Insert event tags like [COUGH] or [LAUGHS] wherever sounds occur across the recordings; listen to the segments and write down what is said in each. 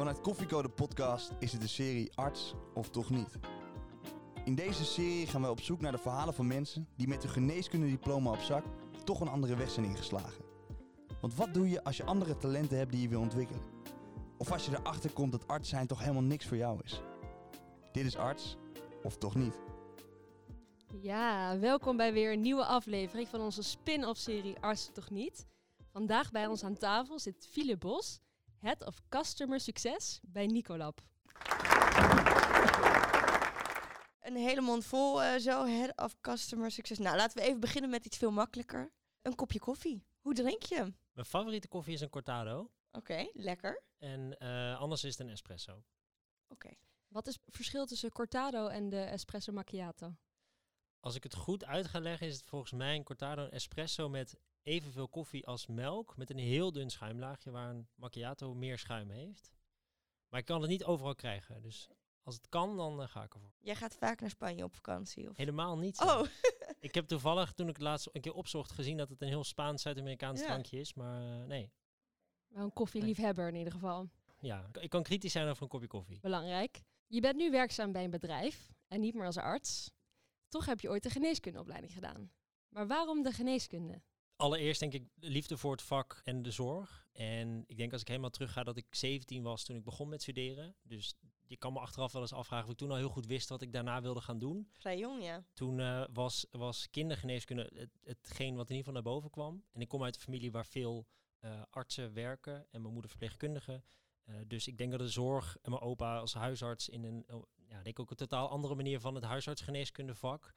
Vanuit Koffiecode Podcast is het de serie Arts of Toch Niet. In deze serie gaan wij op zoek naar de verhalen van mensen die met hun geneeskundediploma op zak toch een andere weg zijn ingeslagen. Want wat doe je als je andere talenten hebt die je wil ontwikkelen? Of als je erachter komt dat arts zijn toch helemaal niks voor jou is? Dit is Arts of Toch Niet. Ja, welkom bij weer een nieuwe aflevering van onze spin-off serie Arts toch niet. Vandaag bij ons aan tafel zit Philip Bos, Head of Customer Success bij Nicolab. Een hele mond vol eh, zo, head of customer success. Nou, laten we even beginnen met iets veel makkelijker. Een kopje koffie. Hoe drink je? Mijn favoriete koffie is een cortado. Oké, lekker. En eh, anders is het een espresso. Oké. Wat is het verschil tussen cortado en de espresso macchiato? Als ik het goed uit ga leggen, is het volgens mij een cortado een espresso met evenveel koffie als melk. Met een heel dun schuimlaagje waar een macchiato meer schuim heeft. Maar ik kan het niet overal krijgen. Dus als het kan, dan eh, ga ik ervoor. Jij gaat vaak naar Spanje op vakantie? Of? Helemaal niet. zo. Oh, [LAUGHS] Ik heb toevallig, toen ik het laatst een keer opzocht, gezien dat het een heel Spaans Zuid-Amerikaans Ja. drankje is. Maar eh, nee, Wel een koffieliefhebber in ieder geval. ja, ik- ik kan kritisch zijn over een kopje koffie. Belangrijk. Je bent nu werkzaam bij een bedrijf en niet meer als arts. Toch heb je ooit de geneeskundeopleiding gedaan. Maar waarom de geneeskunde? Allereerst denk ik de liefde voor het vak en de zorg. En ik denk als ik helemaal terug ga dat ik 17 was toen ik begon met studeren. Dus je kan me achteraf wel eens afvragen of ik toen al heel goed wist wat ik daarna wilde gaan doen. vrij jong, ja. Toen eh, was, was kindergeneeskunde het, hetgeen wat in ieder geval naar boven kwam. En ik kom uit een familie waar veel eh, artsen werken en mijn moeder verpleegkundige. Eh, dus ik denk dat de zorg en mijn opa als huisarts in een, oh, ja, denk ik ook een totaal andere manier van het huisartsgeneeskundevak,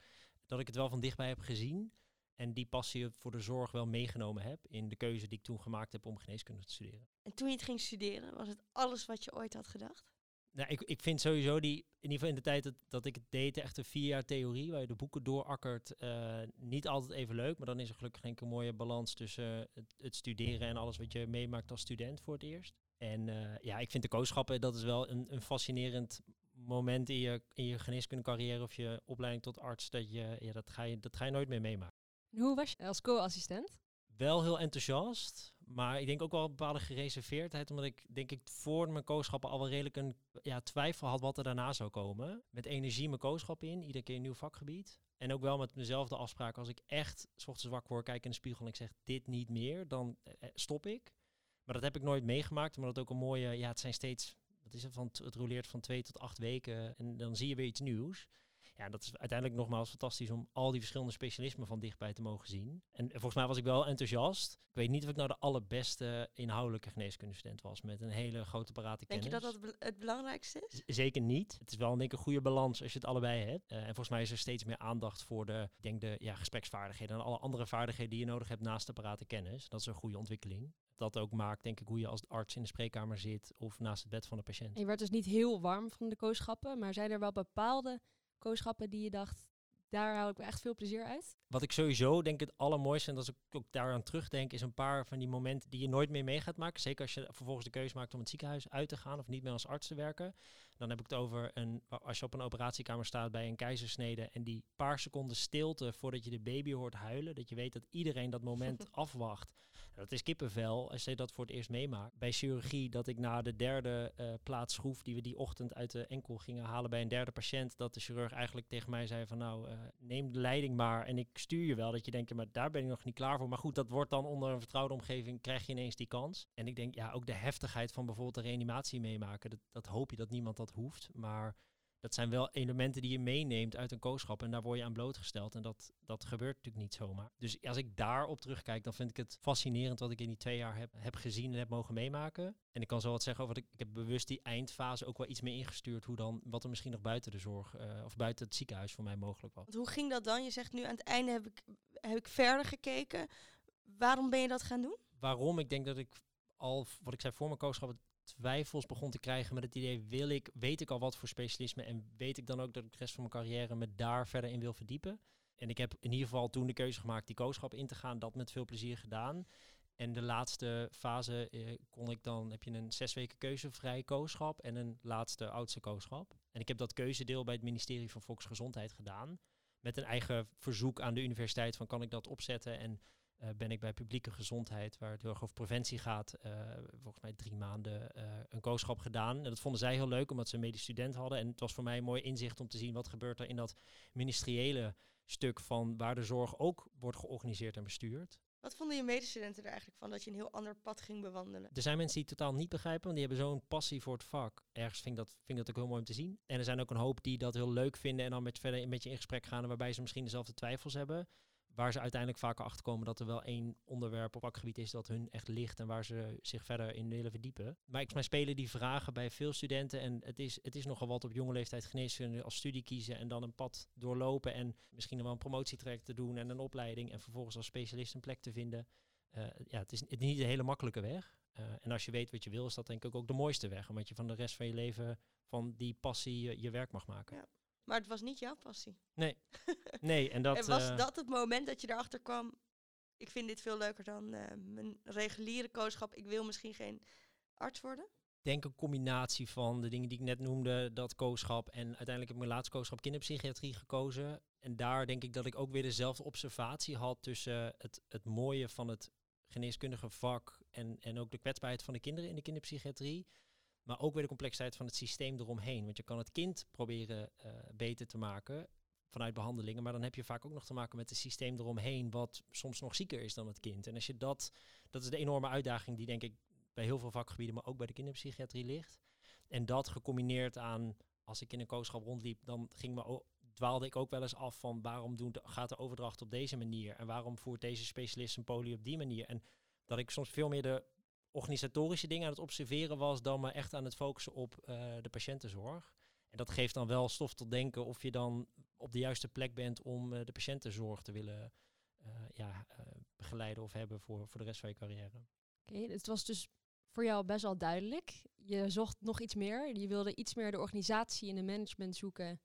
dat ik het wel van dichtbij heb gezien. En die passie voor de zorg wel meegenomen heb in de keuze die ik toen gemaakt heb om geneeskunde te studeren. En toen je het ging studeren, was het alles wat je ooit had gedacht? Nou, ik, ik vind sowieso die, in ieder geval in de tijd dat, dat ik het deed, echt een vier jaar theorie, waar je de boeken doorakkert, eh, niet altijd even leuk. Maar dan is er gelukkig een mooie balans tussen het, het studeren en alles wat je meemaakt als student voor het eerst. En eh, ja, ik vind de kooschappen, dat is wel een, een fascinerend moment in je, in je geneeskundecarrière of je opleiding tot arts, dat, je, ja, dat, ga je, dat ga je nooit meer meemaken. Hoe was je als co-assistent? Wel heel enthousiast, maar ik denk ook wel een bepaalde gereserveerdheid, omdat ik denk ik voor mijn kooschappen al wel redelijk een ja, twijfel had wat er daarna zou komen. Met energie mijn kooschap in, iedere keer een nieuw vakgebied. En ook wel met mezelf de afspraak, als ik echt 's ochtends wakker word, kijk in de spiegel en ik zeg dit niet meer, dan eh, stop ik. Maar dat heb ik nooit meegemaakt, omdat het ook een mooie, ja het zijn steeds, wat is het, van, het roleert van twee tot acht weken en dan zie je weer iets nieuws. Ja, dat is uiteindelijk nogmaals fantastisch om al die verschillende specialismen van dichtbij te mogen zien. En volgens mij was ik wel enthousiast. Ik weet niet of ik nou de allerbeste inhoudelijke geneeskundestudent was met een hele grote parate Denk kennis. je dat dat het belangrijkste is? Z- Zeker niet. Het is wel denk ik een goede balans als je het allebei hebt. Eh, en volgens mij is er steeds meer aandacht voor de, ik denk de ja, gespreksvaardigheden en alle andere vaardigheden die je nodig hebt naast de parate kennis. Dat is een goede ontwikkeling. Dat ook maakt denk ik hoe je als arts in de spreekkamer zit of naast het bed van de patiënt. En je werd dus niet heel warm van de kooschappen, maar zijn er wel bepaalde kooschappen die je dacht, daar haal ik echt veel plezier uit? Wat ik sowieso denk het allermooiste, en als ik ook daaraan terugdenk, is een paar van die momenten die je nooit meer mee gaat maken. Zeker als je vervolgens de keuze maakt om het ziekenhuis uit te gaan of niet meer als arts te werken. Dan heb ik het over een, als je op een operatiekamer staat bij een keizersnede en die paar seconden stilte voordat je de baby hoort huilen. Dat je weet dat iedereen dat moment [LAUGHS] afwacht. Dat is kippenvel als je dat voor het eerst meemaakt. Bij chirurgie dat ik na de derde eh plaat schroef die we die ochtend uit de enkel gingen halen bij een derde patiënt. Dat de chirurg eigenlijk tegen mij zei van nou eh, neem de leiding maar en ik stuur je wel. Dat je denkt maar daar ben ik nog niet klaar voor. Maar goed dat wordt dan onder een vertrouwde omgeving krijg je ineens die kans. En ik denk ja ook de heftigheid van bijvoorbeeld de reanimatie meemaken. Dat, dat hoop je dat niemand dat hoeft. Maar dat zijn wel elementen die je meeneemt uit een kooschap en daar word je aan blootgesteld. En dat, dat gebeurt natuurlijk niet zomaar. Dus als ik daarop terugkijk, dan vind ik het fascinerend wat ik in die twee jaar heb, heb gezien en heb mogen meemaken. En ik kan zo wat zeggen over, de, ik heb bewust die eindfase ook wel iets meer ingestuurd, hoe dan, wat er misschien nog buiten de zorg eh, of buiten het ziekenhuis voor mij mogelijk was. Want hoe ging dat dan? Je zegt nu aan het einde heb ik, heb ik verder gekeken. Waarom ben je dat gaan doen? Waarom? Ik denk dat ik al, wat ik zei voor mijn kooschap, twijfels begon te krijgen met het idee, wil ik, weet ik al wat voor specialisme en weet ik dan ook dat ik de rest van mijn carrière me daar verder in wil verdiepen. En ik heb in ieder geval toen de keuze gemaakt die kooschap in te gaan, dat met veel plezier gedaan. En de laatste fase eh, kon ik dan, heb je een zes weken keuzevrij kooschap en een laatste oudste kooschap. En ik heb dat keuzedeel bij het ministerie van Volksgezondheid gedaan. Met een eigen verzoek aan de universiteit van kan ik dat opzetten en eh, ben ik bij publieke gezondheid, waar het heel erg over preventie gaat, eh, volgens mij drie maanden eh, een kooschap gedaan. En dat vonden zij heel leuk, omdat ze een medisch student hadden. En het was voor mij een mooi inzicht om te zien wat gebeurt er in dat ministeriële stuk van waar de zorg ook wordt georganiseerd en bestuurd. Wat vonden je medestudenten er eigenlijk van dat je een heel ander pad ging bewandelen? Er zijn mensen die het totaal niet begrijpen, want die hebben zo'n passie voor het vak. Ergens vind ik, dat, vind ik dat ook heel mooi om te zien. En er zijn ook een hoop die dat heel leuk vinden en dan met, verder met je in gesprek gaan, waarbij ze misschien dezelfde twijfels hebben. Waar ze uiteindelijk vaker achter komen dat er wel één onderwerp op vakgebied is dat hun echt ligt en waar ze zich verder in willen verdiepen. Maar ik mij spelen die vragen bij veel studenten en het is, het is nogal wat op jonge leeftijd geneeskunde als studie kiezen en dan een pad doorlopen en misschien wel een promotietraject te doen en een opleiding en vervolgens als specialist een plek te vinden. Uh, ja, het is, niet een hele makkelijke weg. Uh, en als je weet wat je wil, is dat denk ik ook de mooiste weg. Omdat je van de rest van je leven van die passie je, je werk mag maken. Ja. Maar het was niet jouw passie. Nee. [LAUGHS] nee, en dat... en was uh, dat het moment dat je erachter kwam... Ik vind dit veel leuker dan mijn reguliere kooschap. Ik wil misschien geen arts worden? Ik denk een combinatie van de dingen die ik net noemde, dat kooschap. En uiteindelijk heb ik mijn laatste kooschap kinderpsychiatrie gekozen. En daar denk ik dat ik ook weer dezelfde observatie had tussen het, het mooie van het geneeskundige vak en, en ook de kwetsbaarheid van de kinderen in de kinderpsychiatrie. Maar ook weer de complexiteit van het systeem eromheen. Want je kan het kind proberen uh, beter te maken vanuit behandelingen. Maar dan heb je vaak ook nog te maken met het systeem eromheen, wat soms nog zieker is dan het kind. En als je dat, dat is de enorme uitdaging die denk ik bij heel veel vakgebieden, maar ook bij de kinderpsychiatrie ligt. En dat gecombineerd aan, als ik in een kooschap rondliep, dan ging me dwaalde ik ook wel eens af van waarom doen, gaat de overdracht op deze manier en waarom voert deze specialist een poli op die manier. En dat ik soms veel meer de organisatorische dingen aan het observeren was dan maar echt aan het focussen op uh, de patiëntenzorg. En dat geeft dan wel stof tot denken of je dan op de juiste plek bent om uh, de patiëntenzorg te willen uh, ja, begeleiden of hebben voor, voor de rest van je carrière. Oké, het was dus voor jou best wel duidelijk. Je zocht nog iets meer. Je wilde iets meer de organisatie en de management zoeken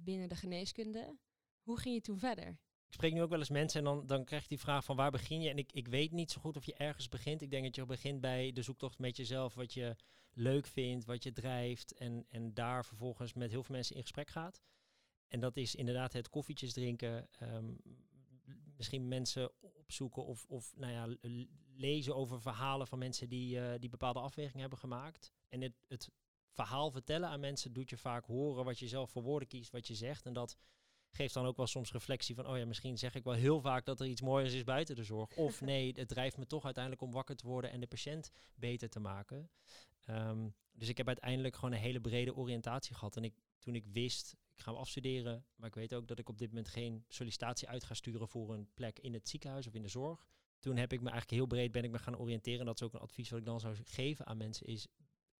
binnen de geneeskunde. Hoe ging je toen verder? Ik spreek nu ook wel eens mensen en dan, dan krijg je die vraag van waar begin je? En ik, ik weet niet zo goed of je ergens begint. Ik denk dat je begint bij de zoektocht met jezelf, wat je leuk vindt, wat je drijft. En, en daar vervolgens met heel veel mensen in gesprek gaat. En dat is inderdaad het koffietjes drinken. Um, misschien mensen opzoeken of, of nou ja, lezen over verhalen van mensen die, uh, die bepaalde afwegingen hebben gemaakt. En het, het verhaal vertellen aan mensen doet je vaak horen wat je zelf voor woorden kiest, wat je zegt. En dat geeft dan ook wel soms reflectie van, oh ja, misschien zeg ik wel heel vaak dat er iets moois is buiten de zorg. Of [LAUGHS] nee, het drijft me toch uiteindelijk om wakker te worden en de patiënt beter te maken. Um, dus ik heb uiteindelijk gewoon een hele brede oriëntatie gehad. En ik, toen ik wist, ik ga afstuderen, maar ik weet ook dat ik op dit moment geen sollicitatie uit ga sturen voor een plek in het ziekenhuis of in de zorg. Toen heb ik me eigenlijk heel breed ben ik me gaan oriënteren. Dat is ook een advies wat ik dan zou geven aan mensen is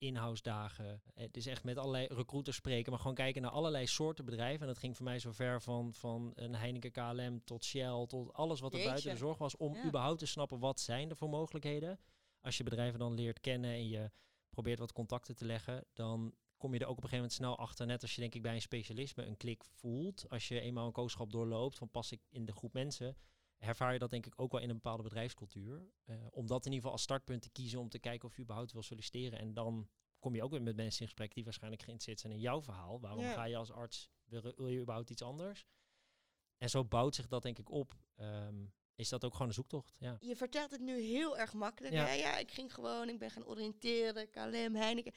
in-house dagen. Het is echt met allerlei recruiters spreken, maar gewoon kijken naar allerlei soorten bedrijven. En dat ging voor mij zover van, van een Heineken KLM tot Shell, tot alles wat er Jeetje. buiten de zorg was, om Ja. überhaupt te snappen wat zijn er voor mogelijkheden. Als je bedrijven dan leert kennen en je probeert wat contacten te leggen, dan kom je er ook op een gegeven moment snel achter. Net als je denk ik bij een specialisme een klik voelt. Als je eenmaal een kooschap doorloopt, van pas ik in de groep mensen, ervaar je dat denk ik ook wel in een bepaalde bedrijfscultuur. Eh, om dat in ieder geval als startpunt te kiezen om te kijken of je überhaupt wil solliciteren. En dan kom je ook weer met mensen in gesprek die waarschijnlijk geïnteresseerd zijn in jouw verhaal. Waarom Ja. ga je als arts, wil, wil je überhaupt iets anders? En zo bouwt zich dat denk ik op. Ehm, is dat ook gewoon een zoektocht? Ja. Je vertelt het nu heel erg makkelijk. Ja. Ja. ja, ik ging gewoon, ik ben gaan oriënteren, KLM, Heineken.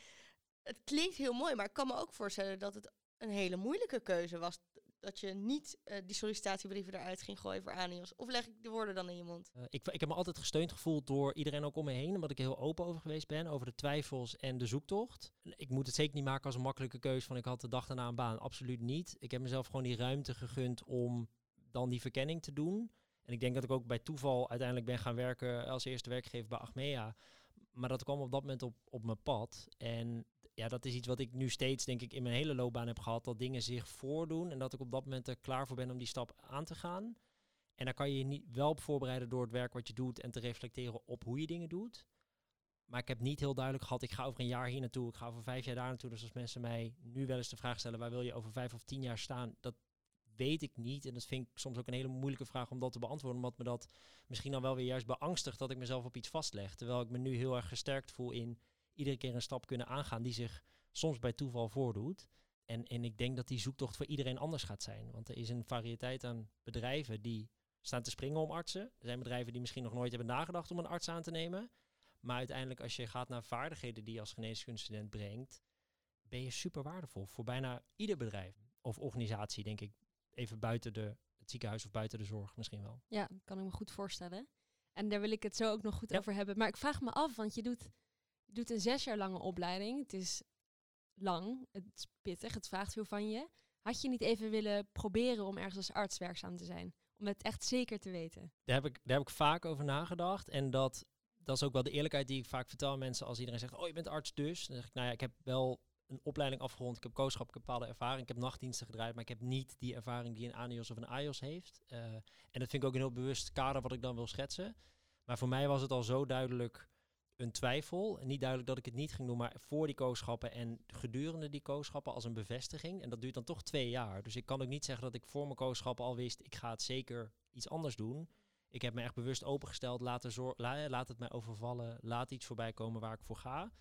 Het klinkt heel mooi, maar ik kan me ook voorstellen dat het een hele moeilijke keuze was. Dat je niet eh, die sollicitatiebrieven eruit ging gooien voor Anios. Of leg ik de woorden dan in je mond? Eh, ik, ik heb me altijd gesteund gevoeld door iedereen ook om me heen, omdat ik heel open over geweest ben, over de twijfels en de zoektocht. Ik moet het zeker niet maken als een makkelijke keuze van ik had de dag daarna een baan. Absoluut niet. Ik heb mezelf gewoon die ruimte gegund om dan die verkenning te doen. En ik denk dat ik ook bij toeval uiteindelijk ben gaan werken als eerste werkgever bij Achmea. Maar dat kwam op dat moment op, op mijn pad. En ja, dat is iets wat ik nu steeds, denk ik, in mijn hele loopbaan heb gehad. Dat dingen zich voordoen en dat ik op dat moment er klaar voor ben om die stap aan te gaan. En daar kan je je niet wel op voorbereiden door het werk wat je doet en te reflecteren op hoe je dingen doet. Maar ik heb niet heel duidelijk gehad, ik ga over een jaar hier naartoe, ik ga over vijf jaar daar naartoe. Dus als mensen mij nu wel eens de vraag stellen, waar wil je over vijf of tien jaar staan? Dat weet ik niet. En dat vind ik soms ook een hele moeilijke vraag om dat te beantwoorden. Omdat me dat misschien dan wel weer juist beangstigt dat ik mezelf op iets vastleg. Terwijl ik me nu heel erg gesterkt voel in iedere keer een stap kunnen aangaan die zich soms bij toeval voordoet. En, en ik denk dat die zoektocht voor iedereen anders gaat zijn. Want er is een variëteit aan bedrijven die staan te springen om artsen. Er zijn bedrijven die misschien nog nooit hebben nagedacht om een arts aan te nemen. Maar uiteindelijk, als je gaat naar vaardigheden die je als geneeskundestudent brengt, ben je super waardevol voor bijna ieder bedrijf of organisatie, denk ik. Even buiten de, het ziekenhuis of buiten de zorg misschien wel. Ja, kan ik me goed voorstellen. En daar wil ik het zo ook nog goed Ja. over hebben. Maar ik vraag me af, want je doet, doet een zes jaar lange opleiding. Het is lang, het is pittig, het vraagt veel van je. Had je niet even willen proberen om ergens als arts werkzaam te zijn? Om het echt zeker te weten. Daar heb ik, daar heb ik vaak over nagedacht. En dat, dat is ook wel de eerlijkheid die ik vaak vertel aan mensen als iedereen zegt, oh je bent arts dus. Dan zeg ik, nou ja, ik heb wel een opleiding afgerond. Ik heb kooschap, ik heb bepaalde ervaring. Ik heb nachtdiensten gedraaid, maar ik heb niet die ervaring die een ANIOS of een AIOS heeft. Eh, en dat vind ik ook een heel bewust kader wat ik dan wil schetsen. Maar voor mij was het al zo duidelijk een twijfel. Niet duidelijk dat ik het niet ging doen, maar voor die kooschappen en gedurende die kooschappen als een bevestiging. En dat duurt dan toch twee jaar. Dus ik kan ook niet zeggen dat ik voor mijn kooschappen al wist, ik ga het zeker iets anders doen. Ik heb me echt bewust opengesteld, laat, laat het mij overvallen, laat iets voorbij komen waar ik voor ga.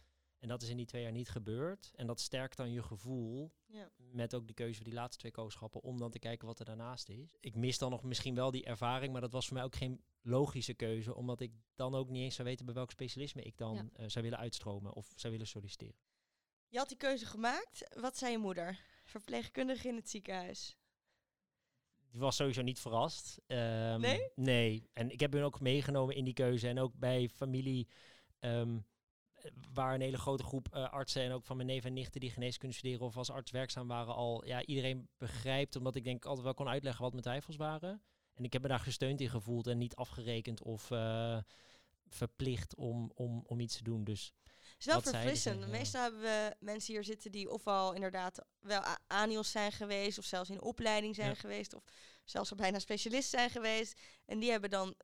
En dat is in die twee jaar niet gebeurd. En dat sterkt dan je gevoel Ja. met ook de keuze voor die laatste twee kooschappen om dan te kijken wat er daarnaast is. Ik mis dan nog misschien wel die ervaring, maar dat was voor mij ook geen logische keuze, omdat ik dan ook niet eens zou weten bij welk specialisme ik dan Ja. eh, zou willen uitstromen of zou willen solliciteren. Je had die keuze gemaakt. Wat zei je moeder? Verpleegkundige in het ziekenhuis. Die was sowieso niet verrast. Ehm, Nee? Nee. En ik heb hun ook meegenomen in die keuze. En ook bij familie, ehm, eh, waar een hele grote groep eh, artsen en ook van mijn neef en nichten die geneeskunde studeren of als arts werkzaam waren al. Ja, iedereen begrijpt, omdat ik denk ik altijd wel kon uitleggen wat mijn twijfels waren. En ik heb me daar gesteund in gevoeld en niet afgerekend of eh, verplicht om, om, om iets te doen. Dus Het is wel verfrissend. ja. Meestal hebben we mensen hier zitten die ofwel inderdaad wel ANIOS zijn geweest, of zelfs in opleiding zijn Ja. geweest, of zelfs al bijna specialist zijn geweest. En die hebben dan,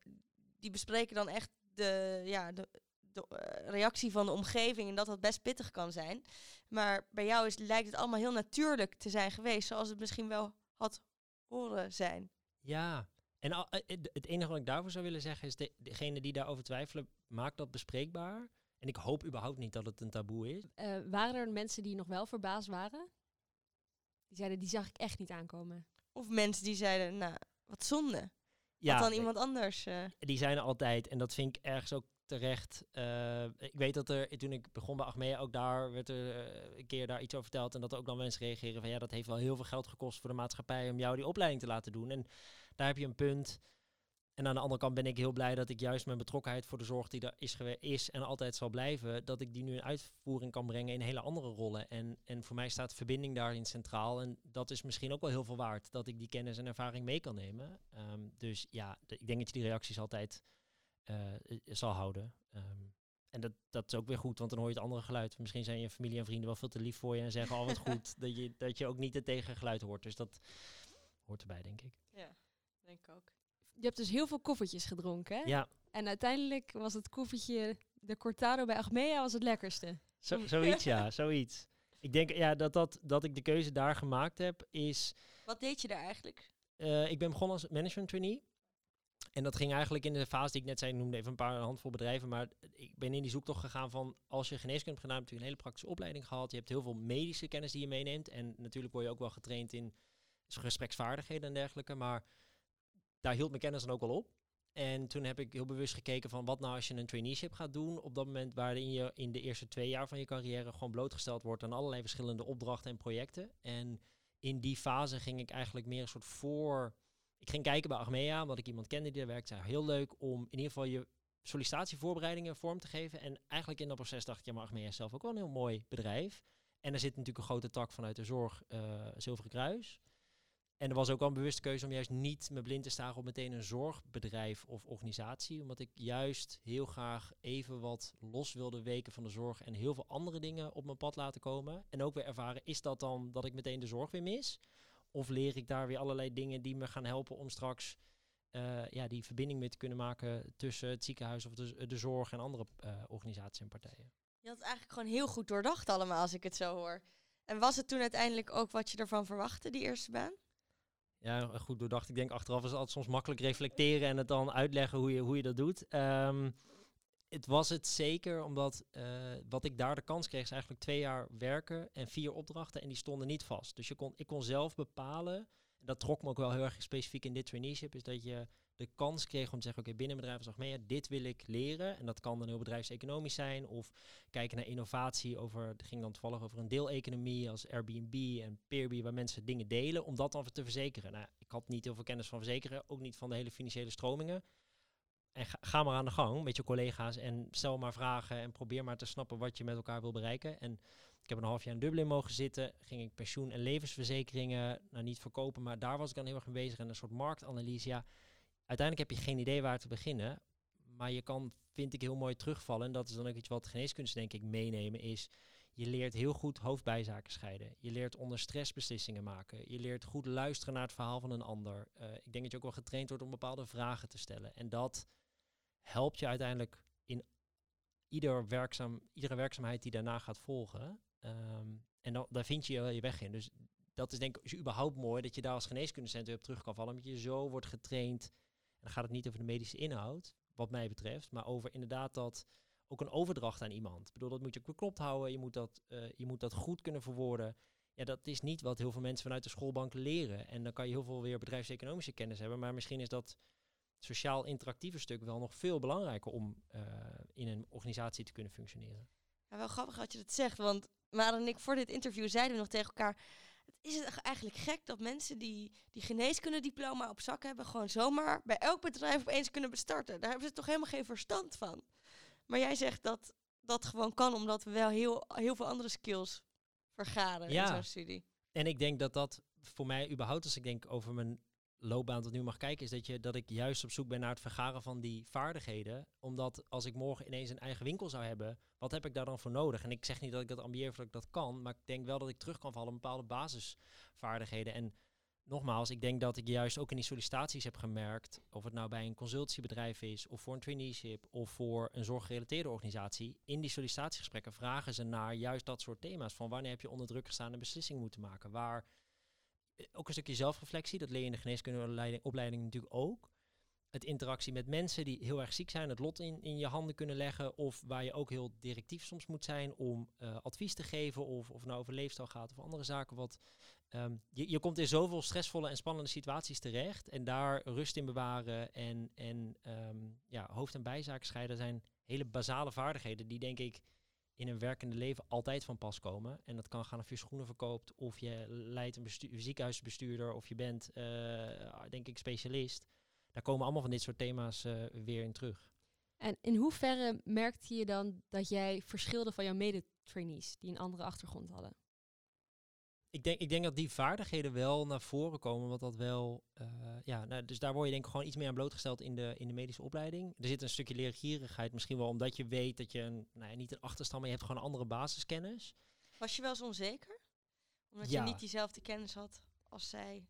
die bespreken dan echt de, ja, de, de eh, reactie van de omgeving en dat dat best pittig kan zijn. Maar bij jou is, lijkt het allemaal heel natuurlijk te zijn geweest, zoals het misschien wel had horen zijn. Ja, en al- eh, het enige wat ik daarvoor zou willen zeggen is, de, degene die daarover twijfelen, maak dat bespreekbaar. En ik hoop überhaupt niet dat het een taboe is. Eh, waren er mensen die nog wel verbaasd waren? Die zeiden, die zag ik echt niet aankomen. Of mensen die zeiden, nou, wat zonde. Ja, Had dan iemand anders. eh, die zijn er altijd. En dat vind ik ergens ook terecht. Eh, ik weet dat er, toen ik begon bij Achmea, ook daar werd er eh, een keer daar iets over verteld. En dat er ook dan mensen reageren van, ja, dat heeft wel heel veel geld gekost voor de maatschappij om jou die opleiding te laten doen. En daar heb je een punt. En aan de andere kant ben ik heel blij dat ik juist mijn betrokkenheid voor de zorg die er is, is en altijd zal blijven, dat ik die nu in uitvoering kan brengen in hele andere rollen. En, en voor mij staat verbinding daarin centraal. En dat is misschien ook wel heel veel waard, dat ik die kennis en ervaring mee kan nemen. Ehm, dus ja, ik denk dat je die reacties altijd zal houden. Ehm, en dat, dat is ook weer goed, want dan hoor je het andere geluid. Misschien zijn je familie en vrienden wel veel te lief voor je en zeggen al wat [LAUGHS] goed, dat je, dat je ook niet het tegengeluid hoort. Dus dat hoort erbij, denk ik. ja, denk ik ook. Je hebt dus heel veel koffertjes gedronken, hè? Ja, En uiteindelijk was het koffertje de Cortado bij Achmea was het lekkerste. Zo, [LAUGHS] zoiets, ja, zoiets. Ik denk ja, dat, dat, dat ik de keuze daar gemaakt heb, is... Wat deed je daar eigenlijk? eh, ik ben begonnen als management trainee. En dat ging eigenlijk in de fase die ik net zei, noemde even een paar handvol bedrijven, maar ik ben in die zoektocht gegaan van, als je geneeskunde hebt gedaan, heb je een hele praktische opleiding gehad, je hebt heel veel medische kennis die je meeneemt en natuurlijk word je ook wel getraind in gespreksvaardigheden en dergelijke, maar daar hield mijn kennis dan ook wel op. En toen heb ik heel bewust gekeken van wat nou als je een traineeship gaat doen. Op dat moment waarin je in de eerste twee jaar van je carrière gewoon blootgesteld wordt aan allerlei verschillende opdrachten en projecten. En in die fase ging ik eigenlijk meer een soort voor. Ik ging kijken bij Achmea, omdat ik iemand kende die daar werkte. Zei, heel leuk om in ieder geval je sollicitatievoorbereidingen vorm te geven. En eigenlijk in dat proces dacht ik, ja, maar Achmea is zelf ook wel een heel mooi bedrijf. En er zit natuurlijk een grote tak vanuit de zorg, eh, Zilveren Kruis. En er was ook wel een bewuste keuze om juist niet me blind te staren op meteen een zorgbedrijf of organisatie. Omdat ik juist heel graag even wat los wilde weken van de zorg en heel veel andere dingen op mijn pad laten komen. En ook weer ervaren, is dat dan dat ik meteen de zorg weer mis? Of leer ik daar weer allerlei dingen die me gaan helpen om straks eh, ja, die verbinding mee te kunnen maken tussen het ziekenhuis of de, de zorg en andere eh, organisaties en partijen? Je had het eigenlijk gewoon heel goed doordacht allemaal, als ik het zo hoor. En was het toen uiteindelijk ook wat je ervan verwachtte, die eerste baan? Ja, goed doordacht. Ik denk achteraf is het altijd soms makkelijk reflecteren en het dan uitleggen hoe je, hoe je dat doet. Ehm, het was het zeker, omdat eh, wat ik daar de kans kreeg, is eigenlijk twee jaar werken en vier opdrachten en die stonden niet vast. Dus je kon, ik kon zelf bepalen, en dat trok me ook wel heel erg specifiek in dit traineeship, is dat je de kans kreeg om te zeggen, oké, binnen bedrijf als Achmea, dit wil ik leren. En dat kan dan heel bedrijfseconomisch zijn of kijken naar innovatie over, het ging dan toevallig over een deeleconomie als Airbnb en Peerby, waar mensen dingen delen, om dat dan te verzekeren. Nou, ik had niet heel veel kennis van verzekeren, ook niet van de hele financiële stromingen. En ga, maar aan de gang met je collega's en stel maar vragen en probeer maar te snappen wat je met elkaar wil bereiken. En ik heb een half jaar in Dublin mogen zitten. Ging ik pensioen- en levensverzekeringen, nou niet verkopen, maar daar was ik dan heel erg mee bezig. En een soort marktanalyse. Ja, uiteindelijk heb je geen idee waar te beginnen. Maar je kan, vind ik, heel mooi terugvallen. En dat is dan ook iets wat geneeskunst denk ik meenemen is... Je leert heel goed hoofdbijzaken scheiden. Je leert onder stress beslissingen maken. Je leert goed luisteren naar het verhaal van een ander. Uh, ik denk dat je ook wel getraind wordt om bepaalde vragen te stellen. En dat helpt je uiteindelijk in ieder werkzaam, iedere werkzaamheid die daarna gaat volgen. Um, en dan, daar vind je je weg in. Dus dat is denk ik überhaupt mooi dat je daar als geneeskundecentrum op terug kan vallen. Omdat je zo wordt getraind. En dan gaat het niet over de medische inhoud, wat mij betreft. Maar over inderdaad dat ook een overdracht aan iemand. Ik bedoel, dat moet je ook beklopt houden. Je moet dat, uh, je moet dat goed kunnen verwoorden. Ja, dat is niet wat heel veel mensen vanuit de schoolbank leren. En dan kan je heel veel weer bedrijfseconomische kennis hebben. Maar misschien is dat sociaal interactieve stuk wel nog veel belangrijker om uh, in een organisatie te kunnen functioneren. Ja, wel grappig dat je dat zegt, want Maren en ik voor dit interview zeiden we nog tegen elkaar... Het is het eigenlijk gek dat mensen die, die geneeskundediploma op zak hebben... gewoon zomaar bij elk bedrijf opeens kunnen bestarten. Daar hebben ze toch helemaal geen verstand van. Maar jij zegt dat dat gewoon kan, omdat we wel heel, heel veel andere skills vergaren ja. in zo'n studie. En ik denk dat dat voor mij überhaupt, als ik denk over mijn loopbaan tot nu mag kijken, is dat, je, dat ik juist op zoek ben naar het vergaren van die vaardigheden. Omdat als ik morgen ineens een eigen winkel zou hebben, wat heb ik daar dan voor nodig? En ik zeg niet dat ik dat ambieer of dat ik dat kan, maar ik denk wel dat ik terug kan vallen op bepaalde basisvaardigheden. En nogmaals, ik denk dat ik juist ook in die sollicitaties heb gemerkt, of het nou bij een consultiebedrijf is, of voor een traineeship, of voor een zorggerelateerde organisatie, in die sollicitatiegesprekken vragen ze naar juist dat soort thema's. Van wanneer heb je onder druk gestaan een beslissing moeten maken? Waar ook een stukje zelfreflectie, dat leer je in de geneeskundeopleiding natuurlijk ook. Het interactie met mensen die heel erg ziek zijn, het lot in, in je handen kunnen leggen. Of waar je ook heel directief soms moet zijn om uh, advies te geven. Of, of het nou over leefstijl gaat of andere zaken. Wat, um, je, je komt in zoveel stressvolle en spannende situaties terecht. En daar rust in bewaren en, en um, ja, hoofd- en bijzaken scheiden zijn hele basale vaardigheden die denk ik in een werkende leven altijd van pas komen. En dat kan gaan of je schoenen verkoopt, of je leidt een ziekenhuisbestuurder, of je bent, uh, denk ik, specialist. Daar komen allemaal van dit soort thema's uh, weer in terug. En in hoeverre merkte je dan dat jij verschilde van jouw mede-trainees die een andere achtergrond hadden? Ik denk, ik denk dat die vaardigheden wel naar voren komen, want dat wel, uh, ja, nou, dus daar word je denk ik gewoon iets meer aan blootgesteld in de, in de medische opleiding. Er zit een stukje leergierigheid, misschien wel omdat je weet dat je een, nou ja, niet een achterstand, maar je hebt gewoon een andere basiskennis. Was je wel eens onzeker? Omdat Ja. je niet diezelfde kennis had als zij